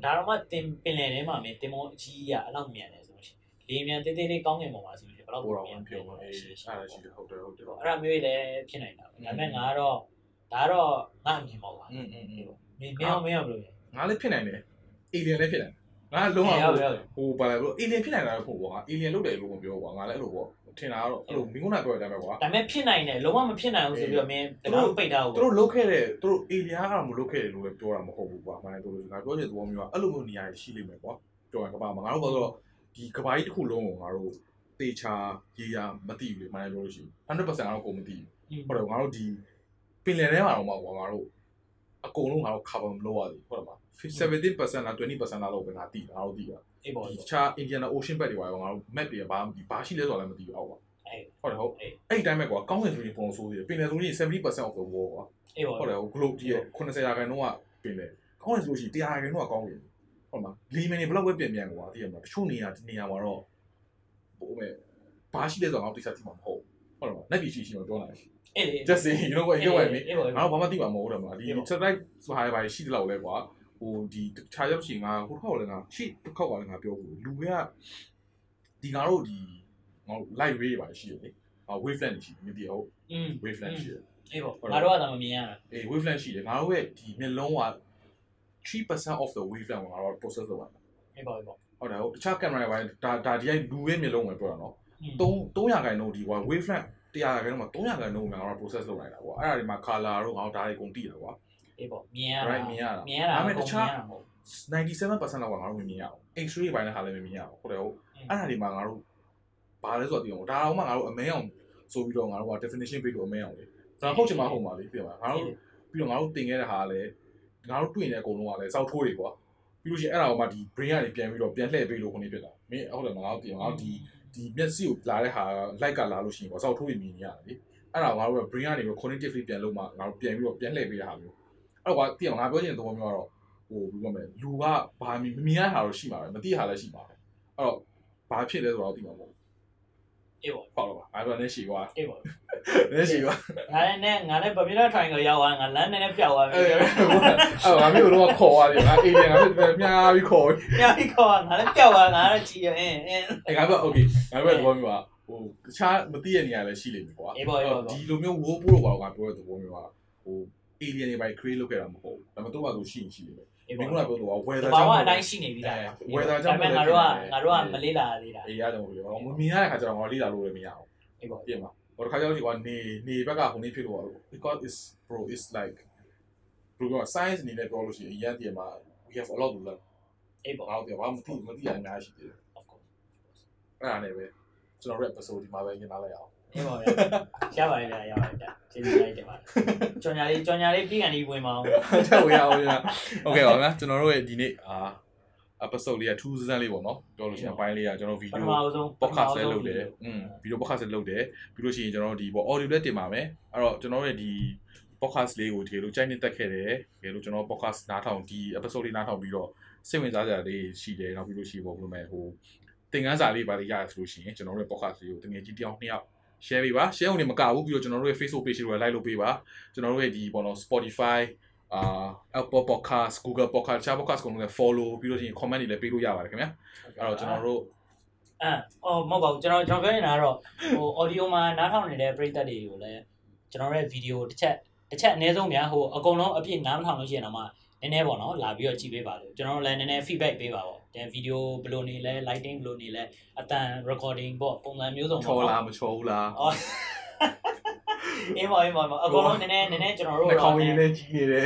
ဒါတော့မှတင်ပင်လယ်ထဲမှာမင်းတင်းမုံအကြီးကအလောက်မြန်တယ်ဆိုရင်လေမြန်တေးသေးလေးကောင်းငင်ပေါ်မှာဆိုရင်ဘယ်လောက်ပေါ်မြန်ပြောင်းလဲအဲ့ဒါရှိတယ်ဟုတ်တယ်ဟုတ်တယ်အဲ့ဒါမျိုးတွေလည်းဖြစ်နိုင်တာပဲဒါပေမဲ့ငါကတော့ ဒါတော့ငါအမြင်ပေါ့ကွာ อืมอืมอืม မင်းမင်းအောင်မင်းအောင်ဘယ်လိုလဲ ငါလည်းဖြစ်နိုင်တယ်အေလီယန်လည်းဖြစ်နိုင်ငါလုံးဝ ဟုတ်ဟုတ် ဟိုဘာလဲဘလို့အေလီယန်ဖြစ်နိုင်တာတော့ဟုတ်ကွာအေလီယန်လုပ်တယ်လို့မပြောကွာငါလည်းအဲ့လိုပေါ့ထင်တာကတော့အဲ့လိုမင်းကနာပြောတဲ့အတိုင်းပဲကွာ ဒါပေမဲ့ဖြစ်နိုင်တယ်လုံးဝမဖြစ်နိုင်ဘူးဆိုပြီးတော့မင်းတကားပိတ်ထား သူ ဘူး တို့လုတ်ခဲ့တဲ့သူတို့အေလီယန်ကတော့မလုတ်ခဲ့တယ်လို့လည်းပြောတာမဟုတ်ဘူးကွာမှန်တယ်သူတို့ငါပြောချင်တဲ့သဘောမျိုးကအဲ့လိုမျိုးနေရာရှိလိမ့်မယ်ကွာပြောရင်ကဘာမှာငါတို့ကတော့ဒီကဘာကြီးတစ်ခုလုံးကိုငါတို့တေချာရေးရမသိဘူးလေမှန်တယ်ပြောလို့ရှိရင်100%ကတော့ကိုမသိဘူး ဟုတ်တယ်ငါတို့ဒီ ပင်လယ်ထဲမှာတော့မှာကွာငါတို့အကုန်လုံးငါတို့ cover မလုပ်ရသေးဘူးဟုတ်တယ်မလား17%လား20%လားလို့ပဲငါသိတာငါတို့သိတာအေးပေါ့ဒီအေးပေါ့တခြား Indian Ocean ဘက်တွေပါရောငါတို့ map တွေဘာဘာရှိလဲဆိုတော့လည်းမသိဘူးအောက်ကွာအေးဟုတ်တယ်ဟုတ်အေးအဲ့ဒီတိုင်းပဲကွာကောင်းတယ်ဆိုရင်ပုံဆိုးသေးတယ်ပင်လယ်ဆိုရင်70% of the world ကွာအေးပေါ့ဟုတ်တယ်ဟုတ် globe ကြီးရဲ့80ရာခိုင်နှုန်းကပင်လယ်ကောင်းတယ်ဆိုလို့ရှိရင်100ရာခိုင်နှုန်းကကောင်းတယ်ဟုတ်မှာလီမီနေဘလောက်ပဲပြင်ပြန်ကွာသိရမလားတချို့နေရာဒီနေရာမှာတော့ဟိုမဲ့ဘာရှိလဲဆိုတော့ငါတို့တိကျသိမှာမဟုတ်ဟုတ်တယ်မလားလက်ပြီးရှိရှိတော့ပြောနိုင်အေး just say you know what you know what I mean ငါဘာမှသိမှာမဟုတ်တော့မှာဒီ satellite ဟာဘာရှိတလောက်လဲကွာဟိုဒီတခြားရောက်ချင်ငါဟိုခေါက်လည်းငါရှိတစ်ခေါက်ကလည်းငါပြောဘူးလူကဒီငါတို့ဒီငါ light ray ပါရှိရလေဟာ wavelength ရှိမြင်တယ်ဟုတ် wavelength ရှိအေးပေါ့ငါတို့ကဒါမမြင်ရတာအေး wavelength ရှိတယ်ငါတို့ရဲ့ဒီမျက်လုံးက3% of the wavelength ကိုငါတို့ process လုပ်ရတာအေးပေါ့အေးပေါ့ဟုတ်တယ်ဟုတ်တခြား camera တွေဒါဒါဒီကလူရဲ့မျက်လုံးပဲပြောတာနော်3 300ခိုင်နှုန်းဒီ wavelength 100ခိုင်နှုန်းမှာ300ခိုင်နှုန်းကိုငါတို့ process လုပ်နိုင်တာကွာအဲ့ဒါတွေမှာ color တို့ငါတို့ဒါတွေအကုန်တည်တာကွာအေးပေါ့မြင်ရတာ right မြင်ရတာမြင်ရတာဒါပေမဲ့တခြားမဟုတ်97%လောက်ကငါတို့မမြင်ရအောင် X-ray ပိုင်းနဲ့ဟာလည်းမမြင်ရအောင်ဟုတ်တယ်ဟုတ်အဲ့ဒါဒီမှာငါတို့ဘာလဲဆိုတော့ဒီအောင်ဒါအောင်မှငါတို့အမဲအောင်ဆိုပြီးတော့ငါတို့က definition ပေးလို့အမဲအောင်လေဒါဟုတ်ချင်မှဟုတ်မှာလေပြင်ပါငါတို့ပြီးတော့ငါတို့တင်ခဲ့တဲ့ဟာကလည်းငါတို့တွေ့နေတဲ့အကုန်လုံးကလည်းစောက်ထိုးတွေကွာပြီးလို့ရှိရင်အဲ့ဒါကိုမှဒီ brain ကနေပြန်ပြီးတော့ပြန်လှည့်ပေးလို့ခုနေဖြစ်တာမင်းဟုတ်တယ်မငါတို့တင်ငါတို့ဒီ ဒီမျက်စိကိုလာတဲ့ဟာ light ကလာလို့ရှိရင်ကွာစောက်ထိုးတွေမြင်နေရတယ်လေအဲ့ဒါကိုငါတို့က brain ကနေပြီး cognitively ပြန်လုပ်မှငါတို့ပြန်ပြီးတော့ပြန်လှည့်ပေးတဲ့ဟာမျိုးအဲ့တော့ကွာတင်ငါပြောချင်တဲ့သဘောမျိုးကတော့ဟိုဘယ်လိုမလဲလူကဘာမမြင်ရတာတော့ရှိမှာပဲမသိရတာလည်းရှိမှာပဲအဲ့တော့ဘာဖြစ်လဲဆိုတော့သိမှာမဟုတ် အေးပါဟုတ်လားငါတို့လည်းရှိွာအေးပါလည်းရှိွာငါနဲ့ငါနဲ့ဗမီလာထိုင်ကရောက်သွားငါလမ်းနဲ့လည်းပျောက်သွားပြီအဲ့ငါမျိုးတော့ခေါ်သွားပြီငါအေးတယ်ငါတို့မြားပြီးခေါ်ပြီးမြားပြီးခေါ်ငါလည်းပျောက်သွားငါတော့ကြည်ရအင်းအင်းအဲ့ငါက okay ငါတို့ကသဘောမျိုးပါဟိုတခြားမသိတဲ့နေရာလည်းရှိလိမ့်မယ်ကွာအေးပါအေးပါဒီလိုမျိုးဝိုးပိုးတော့ကွာငါပြောတဲ့သဘောမျိုးပါဟို alien တွေပဲ create လုပ်ခဲ့တာမဟုတ်ဘူးဒါပေမဲ့သူ့ဘာလို့ရှိရင်ရှိနေတယ် အေးမင်းပေါ့ကပြောတော့ weather ဘာကြောင့်မှအတိုင်းရှိနေပြီလား weather ကြောင့်ဒါပေမဲ့ငါတို့ကငါတို့ကမလေးလာသေးတာအေးရတယ်မဟုတ်ဘူးမမြင်ရတဲ့ခါကျတော့ငါလေးလာလို့လည်းမရအောင်အေးပေါ့ပြင်ပါဟိုတစ်ခါကျတော့ဒီကနေနေဘက်ကဟိုနေဖြစ်လို့ because is bro is like bro က science အနေနဲ့ပြောလို့ရှိရင်အရင်တည်းမှာ we have a lot to learn အေးပေါ့ငါတို့ကဘာမှမသိမသိရအများကြီးရှိသေးတယ် of course အဲ့ဒါနဲ့ပဲကျွန်တော်တို့ episode ဒီမှာပဲညင်လာလိုက်အောင် အေးပေါ့ရပါပြီလားရပါပြီလားကျေးဇူးလိုက်တင်ပါတယ်ကြော်ညာလေးကြော်ညာလေးပြီးကန်ဒီဝင်ပါအောင် ချက်ဝေးအောင်ညโอเคပါဗျာကျွန်တော်တို့ရဲ့ဒီနေ့အာ episode လေးက2 season လေးပေါ့နော်ပြောလို့ရှိရင်အပိုင်းလေးကကျွန်တော် ပထ video မအဆုံး podcast လည်းလုပ်တယ်อืม video podcast လည်းလုပ်တယ်ပြီးလို့ရှိရင်ကျွန်တော်တို့ဒီပေါ့ audio လည်းတင်ပါမယ်အဲ့တော့ကျွန်တော်တို့ရဲ့ဒီ podcast လေးကိုတကယ်လို့ကြိုက်နေတက်ခဲ့တယ်တကယ်လို့ကျွန်တော် podcast နားထောင်ဒီ episode လေးနားထောင်ပြီးတော့စိတ်ဝင်စားစရာလေးရှိတယ်နောက်ပြီးလို့ရှိရင်ပေါ့ဘယ်လိုမဲဟိုသင်ခန်းစာလေးပါလေးရရဆိုလို့ရှိရင်ကျွန်တော်တို့ရဲ့ podcast လေးကိုတကယ်ကြီးတယောက်နှစ်ယောက် share ပေးပါ share ဝင်နေမကဘူးပြီးတော့ကျွန်တော်တို့ရဲ့ Facebook page တွေကို like လုပ်ပေးပါကျွန်တော်တို့ရဲ့ဒီပေါ့နော် Spotify အာ Apple Podcast Google Podcast တခြား podcast ကုန်လုံးလည်း follow ပြီးလို့ရှိရင် comment တွေလည်းပေးလို့ရပါတယ်ခင်ဗျာအဲ့တော့ကျွန်တော်တို့အဲအော်မဟုတ်ပါဘူးကျွန်တော်ကျွန်တော်ပြောနေတာကတော့ဟို audio မှာနားထောင်နေတဲ့ပရိသတ်တွေကိုလည်းကျွန်တော်ရဲ့ video တစ်ချက်တစ်ချက်အနည်းဆုံးများဟိုအကုန်လုံးအပြည့်နားမထောင်လို့ရှိရင်တော့မှန ည်းနည်းပေါ့နော်လာပြီးတော့ကြည့်ပေးပါလို့ကျွန်တော်တို့လည်းနည်းနည်း feedback ပေးပါပေါ့တဲ့ video ဘယ်လိုနေလဲ lighting ဘယ်လိုနေလဲအတန် recording ပေါ့ပုံစံမျိုးစုံချောလားမချောဘူးလားအော်အေးမအေးမအကုန်လုံးနည်းနည်းနည်းနည်းကျွန်တော်တို့နှာခေါင်းရည်လည်းကြီးနေတယ်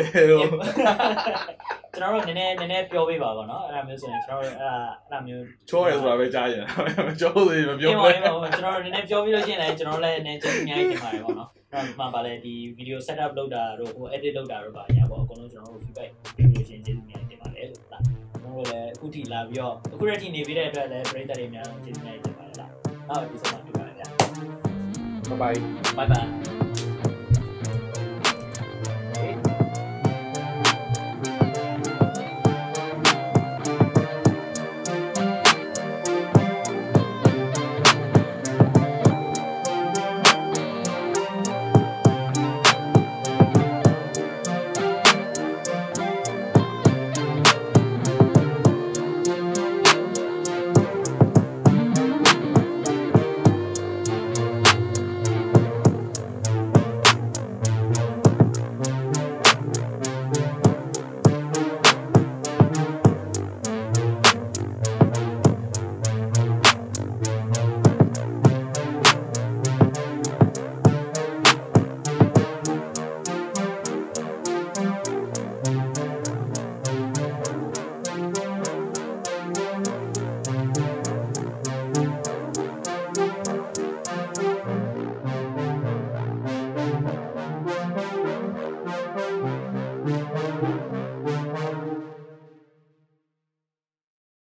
ကျွန်တော်တို့နည်းနည်းနည်းနည်းပြောပေးပါပေါ့နော်အဲ့ဒါမျိုးဆိုရင်ကျွန်တော်တို့အဲ့ဒါအဲ့ဒါမျိုးချောရဲဆိုတာပဲကြားရင်မချောသေးမပြောပြောပါဘူးအေးပါကျွန်တော်တို့နည်းနည်းပြောပြီးလို့ရှိရင်လည်းကျွန်တော်လည်းနည်းကျေးဇူးအများကြီးတင်ပါတယ်ပေါ့နော်အဲ့ဒါ မှပါလေဒီ video setup လုပ်တာတို့ဟို edit လုပ်တာတို့ပါညာပေါ့အကုန်လုံးကျွန်တော်တို့ feedback ပေးပြီးလို့ရှိရင်ကျေးဇူးအများကြီးတင်ပါတယ်လို့လားကျွန်တော်တို့လည်းအခုထိလာပြီးတော့အခုရက်ထိနေပြီးတဲ့အတွက်လည်းပရိသတ်တွေအများကြီးကျေးဇူးအများကြီးတင်ပါတယ်လားနောက်ဒီဆုံးမှာတွေ့ပါမယ်ဗျာဘိုင်ဘိုင် bye bye